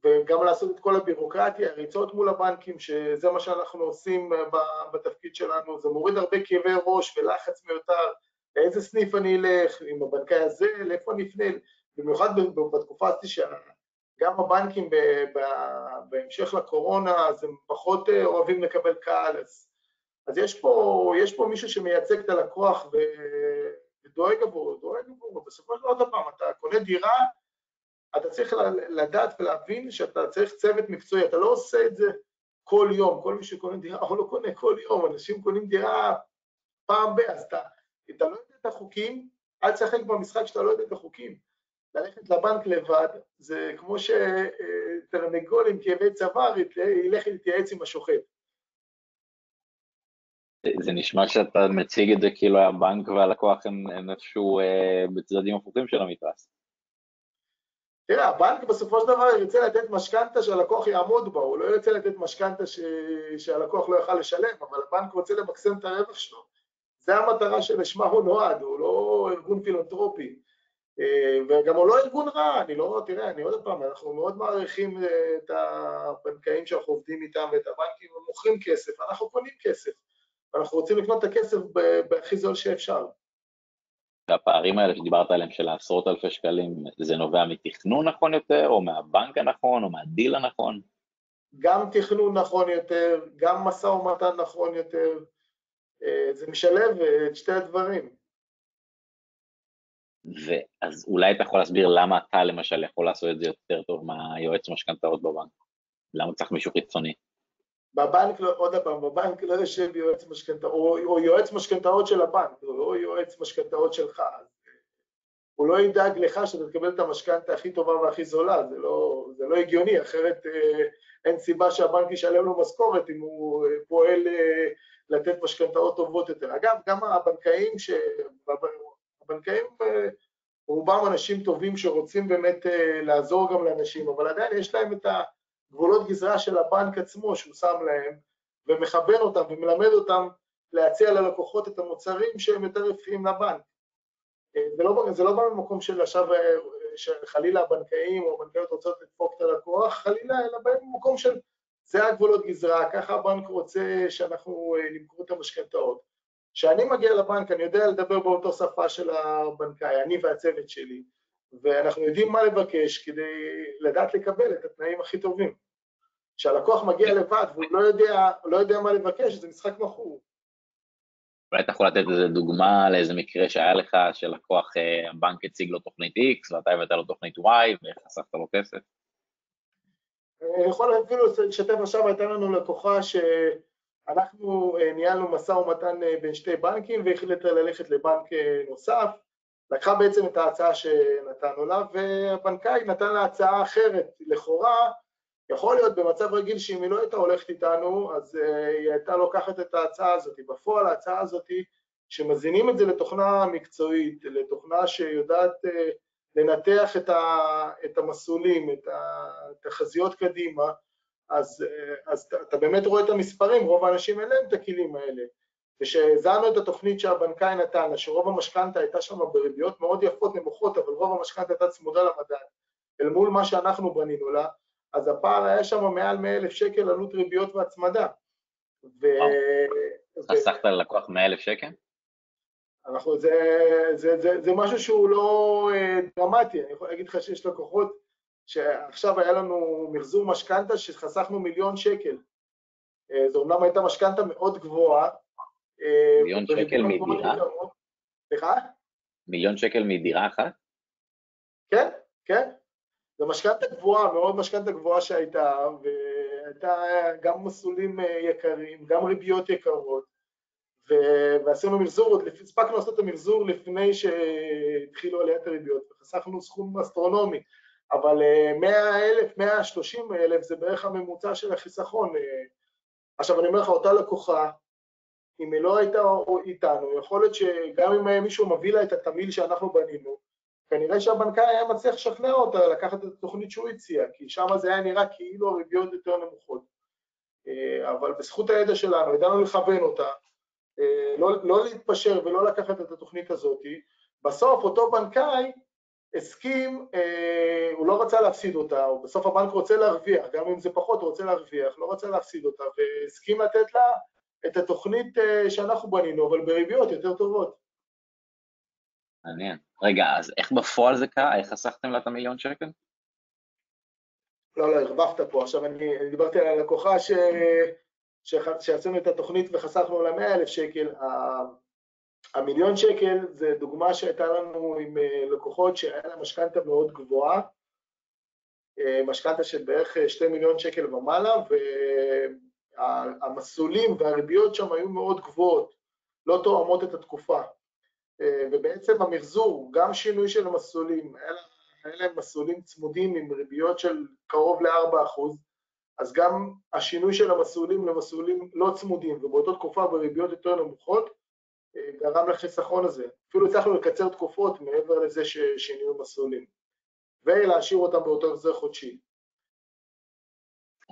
Speaker 2: וגם לעשות את כל הבירוקרטיה, הריצות מול הבנקים, שזה מה שאנחנו עושים בתפקיד שלנו, זה מוריד הרבה כאבי ראש ולחץ מיותר, לאיזה סניף אני אלך, עם הבנקאי הזה, לאיפה אני אפנה, במיוחד בתקופה הזאת שגם הבנקים בהמשך לקורונה, אז הם פחות אה, אוהבים לקבל קהל, אז, אז יש, פה, יש פה מישהו שמייצג את הלקוח ודואג עבורו, דואג עבורו, בסופו של דבר, פעם, אתה קונה דירה, אתה צריך לדעת ולהבין שאתה צריך צוות מקצועי, אתה לא עושה את זה כל יום, כל מי שקונה דירה, הוא לא קונה כל יום, אנשים קונים דירה פעם ב... אז אתה, אתה לא יודע את החוקים, אל תשחק במשחק שאתה לא יודע את החוקים. ללכת לבנק לבד, זה כמו שתרנגול עם כאבי צוואר ילך להתייעץ עם השוחט.
Speaker 1: זה נשמע שאתה מציג את זה כאילו הבנק והלקוח הם איפשהו אה, בצדדים הפוכים של המתרס.
Speaker 2: תראה, הבנק בסופו של דבר ירצה לתת משכנתה שהלקוח יעמוד בה, הוא לא ירצה לתת משכנתה ש... שהלקוח לא יוכל לשלם, אבל הבנק רוצה למקסם את הרווח שלו. זה המטרה שלשמה הוא נועד, הוא לא ארגון פילנטרופי. אה, וגם הוא לא ארגון רע, אני לא, תראה, אני עוד פעם, אנחנו מאוד מעריכים אה, את הבנקאים שאנחנו עובדים איתם ואת הבנקים, הם מוכרים כסף, אנחנו קונים כסף, ואנחנו רוצים לקנות את הכסף בהכי זול שאפשר.
Speaker 1: והפערים האלה שדיברת עליהם של העשרות אלפי שקלים, זה נובע מתכנון נכון יותר, או מהבנק הנכון, או מהדיל הנכון?
Speaker 2: גם תכנון נכון יותר, גם משא ומתן נכון יותר, אה, זה משלב את שתי הדברים.
Speaker 1: ואז אולי אתה יכול להסביר למה אתה למשל יכול לעשות את זה יותר טוב מהיועץ משכנתאות בבנק? למה צריך מישהו חיצוני?
Speaker 2: בבנק, לא, עוד פעם, בבנק לא יושב יועץ משכנתאות, או, או יועץ משכנתאות של הבנק, הוא לא יועץ משכנתאות שלך. הוא לא ידאג לך שאתה תקבל את המשכנתה הכי טובה והכי זולה, זה לא, זה לא הגיוני, אחרת אה, אין סיבה שהבנק ישלם לו משכורת אם הוא אה, פועל אה, לתת משכנתאות טובות יותר. אגב, גם הבנקאים, ש... הבנקאים אה, רובם אנשים טובים שרוצים באמת אה, לעזור גם לאנשים, אבל עדיין יש להם את הגבולות גזרה של הבנק עצמו שהוא שם להם, ומכוון אותם ומלמד אותם להציע ללקוחות את המוצרים שהם יותר רווחיים לבנק. אה, זה לא, זה לא בא ממקום של עכשיו, שחלילה הבנקאים או הבנקאיות רוצות לדפוק את הלקוח, חלילה, אלא בא ממקום של זה הגבולות גזרה, ככה הבנק רוצה שאנחנו נמכור את המשכנתאות. כשאני מגיע לבנק אני יודע לדבר באותו שפה של הבנקאי, אני והצוות שלי, ואנחנו יודעים מה לבקש כדי לדעת לקבל את התנאים הכי טובים. כשהלקוח מגיע לבד והוא לא יודע, לא יודע מה לבקש, זה משחק מכור.
Speaker 1: אולי אתה יכול לתת איזה דוגמה לאיזה מקרה שהיה לך, שלקוח, אה, הבנק הציג לו תוכנית X ואתה הבאת לו תוכנית Y וחסכת לו כסף?
Speaker 2: אני יכול אפילו לשתף עכשיו, הייתה לנו לקוחה ש... אנחנו אה, ניהלנו משא ומתן אה, בין שתי בנקים והחליטה ללכת לבנק אה, נוסף, לקחה בעצם את ההצעה שנתנו לה והבנקאי נתן לה הצעה אחרת, לכאורה יכול להיות במצב רגיל שאם היא לא הייתה הולכת איתנו אז היא הייתה לוקחת את ההצעה הזאת, בפועל ההצעה הזאת שמזינים את זה לתוכנה מקצועית, לתוכנה שיודעת לנתח את המסלולים, את התחזיות קדימה אז, אז אתה באמת רואה את המספרים, רוב האנשים אין להם את הכלים האלה. וכשהזנו את התוכנית שהבנקאי נתן לה, שרוב המשכנתה הייתה שם בריביות מאוד יפות, נמוכות, אבל רוב המשכנתה הייתה צמודה למדד, אל מול מה שאנחנו בנינו לה, אז הפער היה שם מעל 100,000 שקל עלות ריביות והצמדה.
Speaker 1: ו... חסכת ללקוח 100,000 שקל?
Speaker 2: אנחנו, זה, זה, זה, זה משהו שהוא לא אה, דרמטי, אני יכול להגיד לך שיש לקוחות שעכשיו היה לנו מחזור משכנתה שחסכנו מיליון שקל. אה, זו אומנם הייתה משכנתה מאוד גבוהה.
Speaker 1: אה, מיליון שקל מדירה?
Speaker 2: סליחה?
Speaker 1: מיליון שקל מדירה אחת?
Speaker 2: כן, כן. זו משכנתה גבוהה, מאוד משכנתה גבוהה שהייתה, הייתה גם מסלולים יקרים, גם ריביות יקרות, ועשינו מחזור, הספקנו לעשות את המחזור לפני שהתחילו עליית הריביות, וחסכנו סכום אסטרונומי, אבל 100 אלף, 130 אלף זה בערך הממוצע של החיסכון. עכשיו אני אומר לך, אותה לקוחה, אם היא לא הייתה איתנו, יכול להיות שגם אם מישהו מביא לה את התמהיל שאנחנו בנינו, כנראה שהבנקאי היה מצליח לשכנע אותה לקחת את התוכנית שהוא הציע, כי שם זה היה נראה כאילו הריביות יותר נמוכות. אבל בזכות הידע שלנו, ידענו לכוון אותה, לא, לא להתפשר ולא לקחת את התוכנית הזאת, בסוף אותו בנקאי הסכים, אה, הוא לא רצה להפסיד אותה, או בסוף הבנק רוצה להרוויח, גם אם זה פחות הוא רוצה להרוויח, לא רצה להפסיד אותה, והסכים לתת לה את התוכנית אה, שאנחנו בנינו, אבל בריביות יותר טובות.
Speaker 1: מעניין. רגע, אז איך בפועל זה קרה? איך חסכתם לה את המיליון שקל?
Speaker 2: לא, לא, הרבבת פה. עכשיו, אני, אני דיברתי על הלקוחה ש... שעשינו את התוכנית וחסכנו לה 100 אלף שקל. המיליון שקל זה דוגמה שהייתה לנו עם אה, לקוחות שהיה לה משכנתה מאוד גבוהה, אה, משכנתה של בערך 2 מיליון שקל ומעלה, והמסלולים והריביות שם היו מאוד גבוהות, לא תואמות את התקופה. אה, ובעצם המחזור, גם שינוי של המסלולים, היה להם מסלולים צמודים עם ריביות של קרוב ל-4%, אז גם השינוי של המסלולים למסלולים לא צמודים ובאותה תקופה בריביות יותר נמוכות, אה, גרם לחיסכון הזה. אפילו הצלחנו לקצר תקופות מעבר לזה ששינינו מסלולים, ולהשאיר אותם באותו החזר חודשי.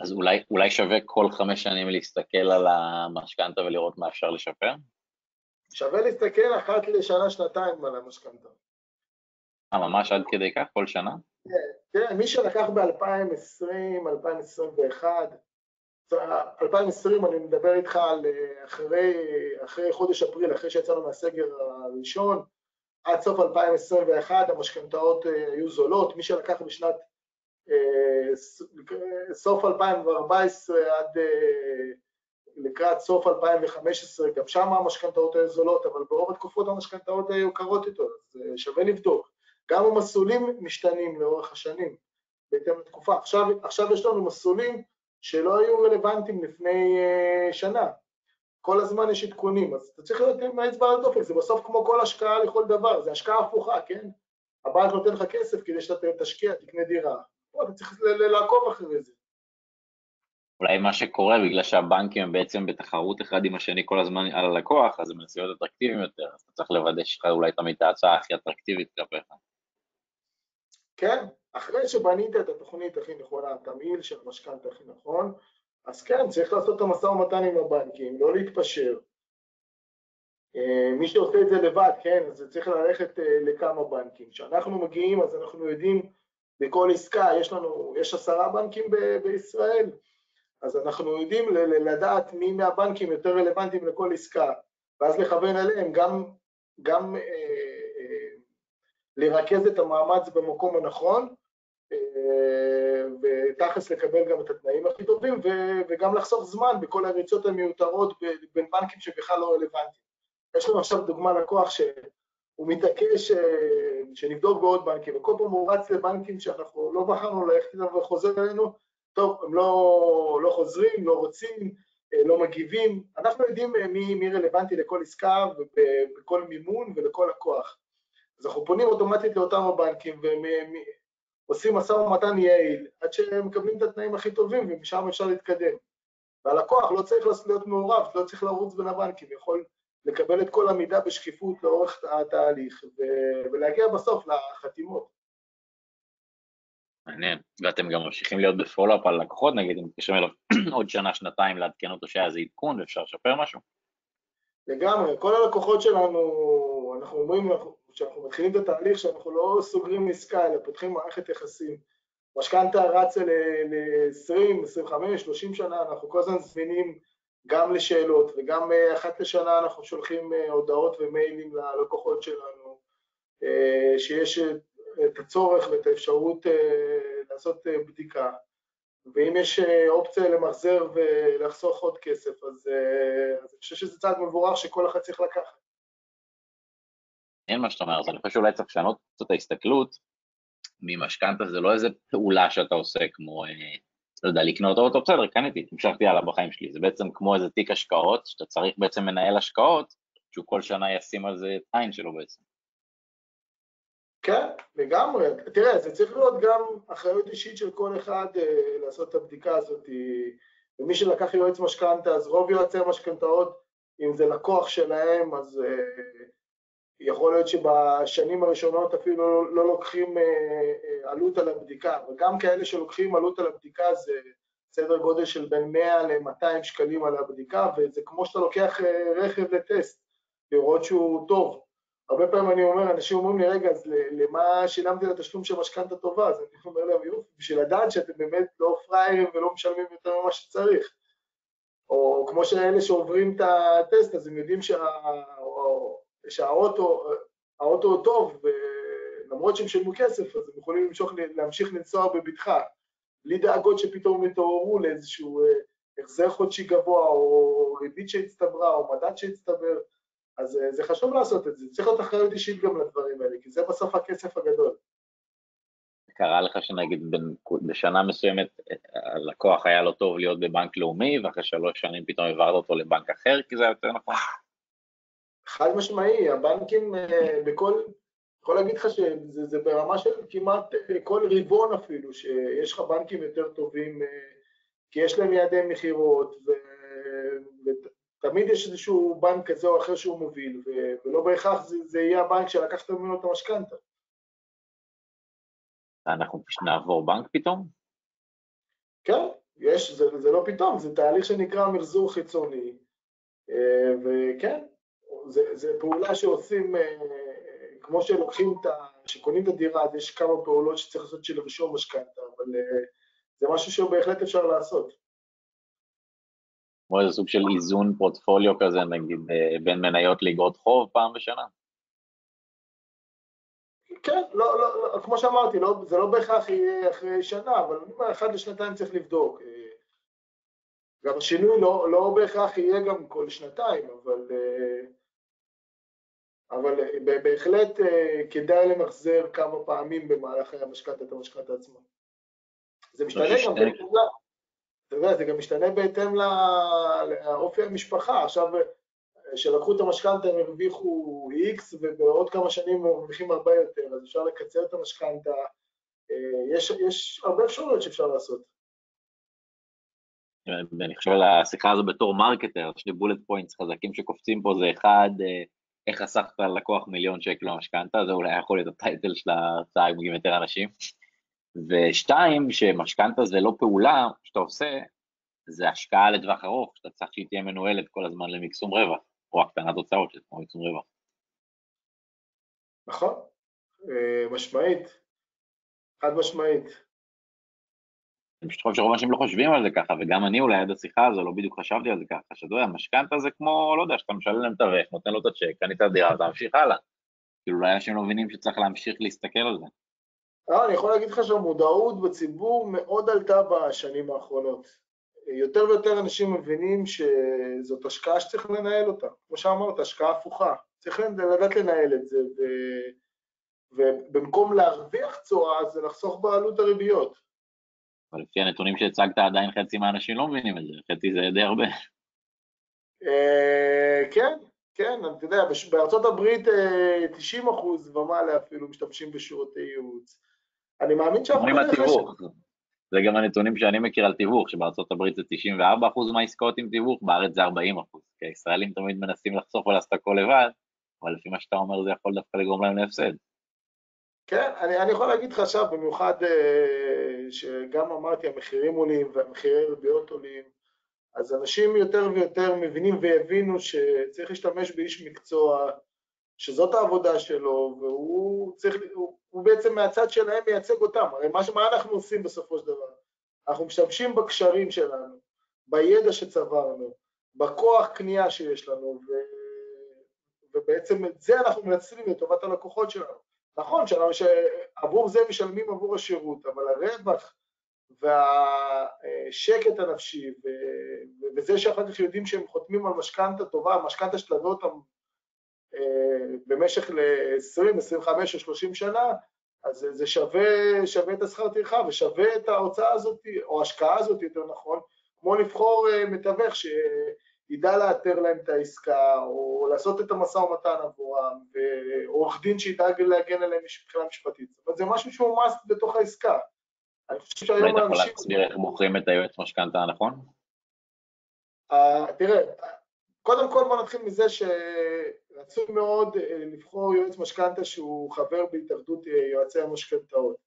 Speaker 1: אז אולי, אולי שווה כל חמש שנים להסתכל על המשכנתה ולראות מה אפשר לשפר?
Speaker 2: שווה להסתכל אחת לשנה-שנתיים על המשכנתה.
Speaker 1: אה, ממש עד כדי כך? כל שנה?
Speaker 2: כן, כן מי שלקח ב-2020, 2021, 2020 אני מדבר איתך על אה, אחרי, אחרי חודש אפריל, אחרי שיצאנו מהסגר הראשון, עד סוף 2021 המשכנתאות אה, היו זולות, מי שלקח בשנת אה, סוף 2014 עד לקראת סוף 2015, גם שם המשכנתאות היו זולות, אבל ברוב התקופות המשכנתאות היו יקרות יותר, אז שווה לבדוק. גם המסלולים משתנים לאורך השנים, בהתאם לתקופה. עכשיו, עכשיו יש לנו מסלולים שלא היו רלוונטיים לפני uh, שנה. כל הזמן יש עדכונים, אז אתה צריך להיות עם האצבע על הדופק, זה בסוף כמו כל השקעה לכל דבר, זה השקעה הפוכה, כן? הבנק נותן לך כסף כדי שאתה תשקיע, תקנה דירה. פה אתה צריך לעקוב אחרי זה.
Speaker 1: אולי מה שקורה, בגלל שהבנקים הם בעצם בתחרות אחד עם השני כל הזמן על הלקוח, אז הם מנסים להיות אטרקטיביים יותר, אז אתה צריך לוודא שלך אולי תמיד את ההצעה הכי אטרקטיבית כלפיך.
Speaker 2: כן, אחרי שבנית את התוכנית הכי נכונה, התמהיל של המשכנתה הכי נכון, אז כן, צריך לעשות את המשא ומתן עם הבנקים, לא להתפשר. אה, מי שעושה את זה לבד, כן, אז צריך ללכת אה, לכמה בנקים. כשאנחנו מגיעים, אז אנחנו יודעים בכל עסקה, יש לנו, יש עשרה בנקים ב- בישראל, אז אנחנו יודעים לדעת מי מהבנקים יותר רלוונטיים לכל עסקה, ואז לכוון אליהם גם, גם אה, אה, לרכז את המאמץ במקום הנכון, ותכלס לקבל גם את התנאים הכי טובים, וגם לחסוך זמן בכל הריצות המיותרות בין בנקים שבכלל לא רלוונטיים. יש לנו עכשיו דוגמה לקוח שהוא מתעקש אה, שנבדוק בעוד בנקים, וכל פעם הוא רץ לבנקים שאנחנו לא בחרנו ללכת איתם וחוזר אלינו, טוב, הם לא, לא חוזרים, לא רוצים, אה, לא מגיבים, אנחנו יודעים מי, מי רלוונטי לכל עסקה ובכל מימון ולכל לקוח. אז אנחנו פונים אוטומטית לאותם הבנקים עושים משא ומתן יעיל, עד שהם מקבלים את התנאים הכי טובים ומשם אפשר להתקדם. והלקוח לא צריך להיות מעורב, לא צריך לרוץ בין הבנקים, יכול לקבל את כל המידע בשקיפות לאורך התהליך ולהגיע בסוף לחתימות.
Speaker 1: מעניין, ואתם גם ממשיכים להיות בפולו-אפ על לקוחות, נגיד אם מתקשרים אליו עוד שנה, שנתיים לעדכן אותו שהיה איזה עדכון ואפשר לשפר משהו?
Speaker 2: לגמרי, כל הלקוחות שלנו, אנחנו אומרים, כשאנחנו מתחילים את התהליך, שאנחנו לא סוגרים עסקה, אלא פותחים מערכת יחסים. משכנתה רצה ל-20, 25, 30 שנה, אנחנו כל הזמן זמינים גם לשאלות, וגם אה, אחת לשנה אנחנו שולחים אה, הודעות ומיילים ללקוחות שלנו, אה, שיש את הצורך ואת האפשרות לעשות בדיקה. ואם יש אופציה למחזר ולחסוך עוד כסף, אז, אז אני חושב שזה צעד מבורך שכל אחד צריך לקחת.
Speaker 1: אין מה שאתה אומר, אז אני חושב שאולי צריך לשנות קצת ההסתכלות, ממשכנתה זה לא איזה פעולה שאתה עושה כמו אה, לא יודע, לקנות אוטו, בסדר, קניתי, המשכתי הלאה בחיים שלי, זה בעצם כמו איזה תיק השקעות, שאתה צריך בעצם מנהל השקעות, שהוא כל שנה ישים על זה את העין שלו בעצם.
Speaker 2: כן, לגמרי. תראה, זה צריך להיות גם אחריות אישית של כל אחד אה, לעשות את הבדיקה הזאת. ומי שלקח יועץ משכנתה, אז רוב יועצי המשכנתאות, אם זה לקוח שלהם, אז אה, יכול להיות שבשנים הראשונות אפילו לא, לא לוקחים אה, אה, עלות על הבדיקה, וגם כאלה שלוקחים עלות על הבדיקה זה סדר גודל של בין 100 ל-200 שקלים על הבדיקה, וזה כמו שאתה לוקח אה, רכב לטסט, לראות שהוא טוב. הרבה פעמים אני אומר, אנשים אומרים לי, רגע, אז למה שילמתי לתשלום של משכנתה טובה? אז אני אומר להם, יופי, בשביל לדעת שאתם באמת לא פראיירים ולא משלמים יותר ממה שצריך. או כמו שאלה שעוברים את הטסט, אז הם יודעים שה... שהאוטו האוטו טוב, ולמרות שהם שילמו כסף, אז הם יכולים למשוך, להמשיך לנסוע בבטחה, בלי דאגות שפתאום יתעוררו לאיזשהו אה, החזר חודשי גבוה, או ריבית שהצטברה, או מדד שהצטבר. אז אה, זה חשוב לעשות את זה, צריך להיות אחריות אישית גם לדברים האלה, כי זה בסוף הכסף הגדול.
Speaker 1: קרה לך שנגיד בשנה מסוימת הלקוח היה לו טוב להיות בבנק לאומי, ואחרי שלוש שנים פתאום העברת אותו לבנק אחר, כי זה היה יותר נכון?
Speaker 2: חד משמעי, הבנקים אה, בכל, יכול להגיד לך שזה ברמה של כמעט אה, כל רבעון אפילו, שיש לך בנקים יותר טובים, כי יש להם יעדי מכירות, תמיד יש איזשהו בנק כזה או אחר שהוא מוביל, ולא בהכרח זה, זה יהיה הבנק שלקחת ממנו את המשכנתה.
Speaker 1: אנחנו נעבור בנק פתאום?
Speaker 2: כן, יש, זה, זה לא פתאום, זה תהליך שנקרא מחזור חיצוני, אה, וכן, זה, זה פעולה שעושים, אה, כמו שלוקחים את ה... שקונים את הדירה, אז יש כמה פעולות שצריך לעשות של רישום משכנתה, אבל אה, זה משהו שבהחלט אפשר לעשות.
Speaker 1: כמו איזה סוג של איזון פורטפוליו כזה, נגיד, אה, בין מניות לאגרות חוב פעם בשנה?
Speaker 2: כן, לא, לא, לא, כמו שאמרתי, לא, זה לא בהכרח יהיה אחרי שנה, אבל אני אומר, אחת לשנתיים צריך לבדוק. גם השינוי לא, לא בהכרח יהיה גם כל שנתיים, אבל, אה, אבל בהחלט כדאי למחזר כמה פעמים במהלך המשכנתה את המשכנתה עצמה. זה משתנה גם אתה יודע, זה גם משתנה בהתאם לאופי המשפחה. עכשיו, כשלקחו את המשכנתה הם הרוויחו X ובעוד כמה שנים הם מרוויחים הרבה יותר, אז אפשר לקצר את המשכנתה. אה, יש, יש הרבה אפשרויות שאפשר לעשות.
Speaker 1: אני חושב על השיחה הזו בתור marketer, שני bullet points חזקים שקופצים פה זה אחד, אה, איך חסכת ללקוח מיליון שקל במשכנתה, זה אולי יכול להיות ה title של ההרצאה עם יותר אנשים. ושתיים, שמשכנתה זה לא פעולה שאתה עושה, זה השקעה לטווח ארוך, שאתה צריך שהיא תהיה מנוהלת כל הזמן למקסום רווח, או הקטנת הוצאות, שזה כמו מקסום רווח.
Speaker 2: נכון, אה, משמעית, חד משמעית.
Speaker 1: אני פשוט חושב שרוב האנשים לא חושבים על זה ככה, וגם אני אולי עד השיחה הזו לא בדיוק חשבתי על זה ככה, שאתה יודע, משכנתה זה כמו, לא יודע, שאתה משלם למתווך, נותן לו את הצ'ק, קנית דירה, אתה ממשיך הלאה. כאילו אולי אנשים לא מבינים שצריך להמשיך להסתכל על זה.
Speaker 2: לא, אני יכול להגיד לך שהמודעות בציבור מאוד עלתה בשנים האחרונות. יותר ויותר אנשים מבינים שזאת השקעה שצריך לנהל אותה. כמו שאמרת, השקעה הפוכה. צריך לדעת לנהל את זה, ו... ובמקום להרוויח צורה, זה לחסוך בעלות הריביות.
Speaker 1: אבל לפי הנתונים שהצגת, עדיין חצי מהאנשים לא מבינים את זה, חצי זה די הרבה.
Speaker 2: אה, כן, כן, אתה יודע, בארצות הברית 90 אה, אחוז ומעלה אפילו משתמשים בשירותי ייעוץ. אני מאמין שאנחנו...
Speaker 1: אומרים התיווך. זה גם הנתונים שאני מכיר על תיווך, שבארצות הברית זה 94% מהעסקאות עם תיווך, בארץ זה 40%. כי הישראלים תמיד מנסים לחסוך ולעשות הכל לבד, אבל לפי מה שאתה אומר זה יכול דווקא לגרום להם להפסד.
Speaker 2: כן, אני, אני יכול להגיד לך עכשיו, במיוחד אה, שגם אמרתי, המחירים עולים והמחירי ריביות עולים, אז אנשים יותר ויותר מבינים ויבינו שצריך להשתמש באיש מקצוע שזאת העבודה שלו, והוא צריך, הוא, הוא בעצם מהצד שלהם מייצג אותם. הרי מה, מה אנחנו עושים בסופו של דבר? אנחנו משתמשים בקשרים שלנו, בידע שצברנו, בכוח קנייה שיש לנו, ו... ובעצם את זה אנחנו מנצלים לטובת הלקוחות שלנו. נכון שעבור זה משלמים עבור השירות, אבל הרווח והשקט הנפשי, וזה שאחר כך יודעים שהם חותמים על משכנתה טובה, משכנתה שתלווה אותם במשך ל-20, 25 או 30 שנה, אז זה שווה, שווה את השכר טרחה ושווה את ההוצאה הזאת, או ההשקעה הזאת יותר נכון, כמו לבחור אה, מתווך שידע לאתר להם את העסקה, או לעשות את המשא ומתן עבורם, ועורך דין שידאג להגן עליהם מבחינה משפטית. זאת אומרת, זה משהו שהוא must בתוך העסקה.
Speaker 1: אני חושב שהיום אנשים... אתה יכול להסביר איך בוחרים את היועץ משכנתה הנכון?
Speaker 2: Uh, תראה, קודם כל בוא נתחיל מזה שרצוי מאוד uh, לבחור יועץ משכנתה שהוא חבר בהתאחדות uh, יועצי המשכנתאות.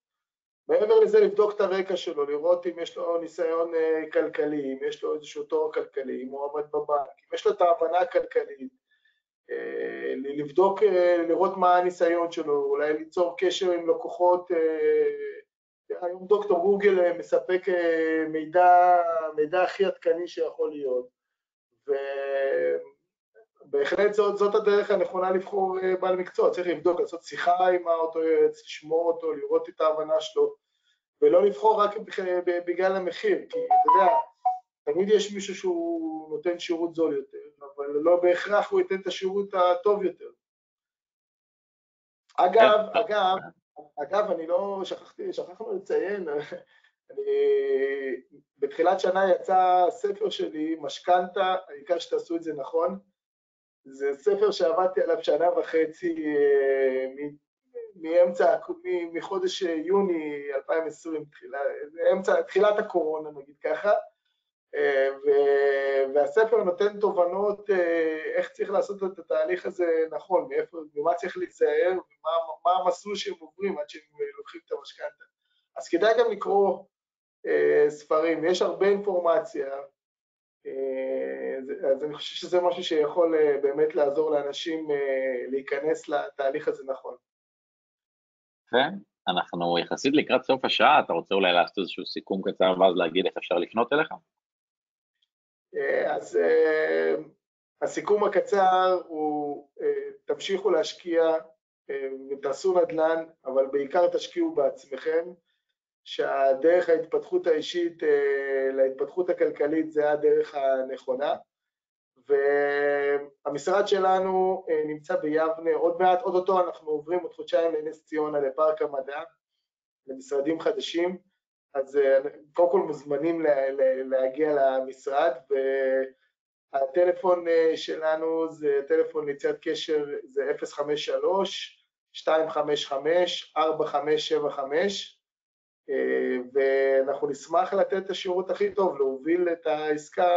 Speaker 2: מעבר לזה לבדוק את הרקע שלו, לראות אם יש לו ניסיון uh, כלכלי, אם יש לו איזשהו תואר כלכלי, אם הוא עבד בבנק, אם יש לו את ההבנה הכלכלית, uh, לבדוק, uh, לראות מה הניסיון שלו, אולי ליצור קשר עם לקוחות היום דוקטור גוגל אה, מספק אה, מידע, מידע הכי עדכני שיכול להיות, ובהחלט זאת, זאת הדרך הנכונה לבחור אה, בעל מקצוע, צריך לבדוק, לעשות שיחה עם אותו יועץ, לשמור אותו, לראות את ההבנה שלו, ולא לבחור רק בגלל המחיר, כי אתה יודע, תמיד יש מישהו שהוא נותן שירות זול יותר, אבל לא בהכרח הוא ייתן את השירות הטוב יותר. אגב, אגב, אגב, אני לא שכחתי, שכחנו לציין, אני, בתחילת שנה יצא ספר שלי, משכנתה, העיקר שתעשו את זה נכון. זה ספר שעבדתי עליו שנה וחצי אה, מאמצע, מחודש יוני 2020, תחילה, אמצע, תחילת הקורונה נגיד ככה, אה, והספר נותן תובנות אה, איך צריך לעשות את התהליך הזה נכון, מאיפה, ממה צריך להיזהר ומה המסלול שהם עוברים עד שהם אה, לוקחים את המשכנתה. אז כדאי גם לקרוא ספרים, יש הרבה אינפורמציה, אז אני חושב שזה משהו שיכול באמת לעזור לאנשים להיכנס לתהליך הזה נכון.
Speaker 1: כן, אנחנו יחסית לקראת סוף השעה, אתה רוצה אולי לעשות איזשהו סיכום קצר ואז להגיד איך אפשר לפנות אליך?
Speaker 2: אה, אז אה, הסיכום הקצר הוא אה, תמשיכו להשקיע ותעשו נדל"ן, אבל בעיקר תשקיעו בעצמכם, שהדרך ההתפתחות האישית להתפתחות הכלכלית זה הדרך הנכונה. והמשרד שלנו נמצא ביבנה, עוד מעט, עוד אותו אנחנו עוברים עוד חודשיים לנס ציונה, לפארק המדע, למשרדים חדשים. אז אה, קודם כל מוזמנים להגיע למשרד, והטלפון אה, שלנו זה טלפון ליציאת קשר, זה 053-255-4575, אה, ואנחנו נשמח לתת את השירות הכי טוב, להוביל את העסקה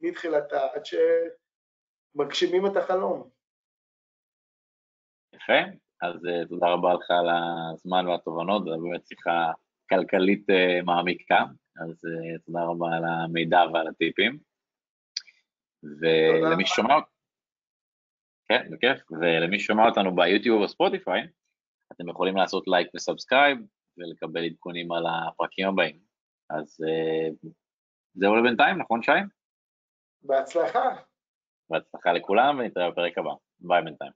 Speaker 2: מתחילתה עד שמגשימים את החלום.
Speaker 1: יפה, אז תודה רבה לך על הזמן והתובנות, זו באמת שיחה כלכלית אה, מעמיקה, אז אה, תודה רבה על המידע ועל הטיפים. ולמי ששומע, כן, בכיף, ולמי ששומע אותנו ביוטיוב או ספוטיפיי, אתם יכולים לעשות לייק ו subscribe ולקבל עדכונים על הפרקים הבאים. אז אה, זהו לבינתיים, נכון שי?
Speaker 2: בהצלחה.
Speaker 1: בהצלחה לכולם ונתראה בפרק הבא. ביי בינתיים.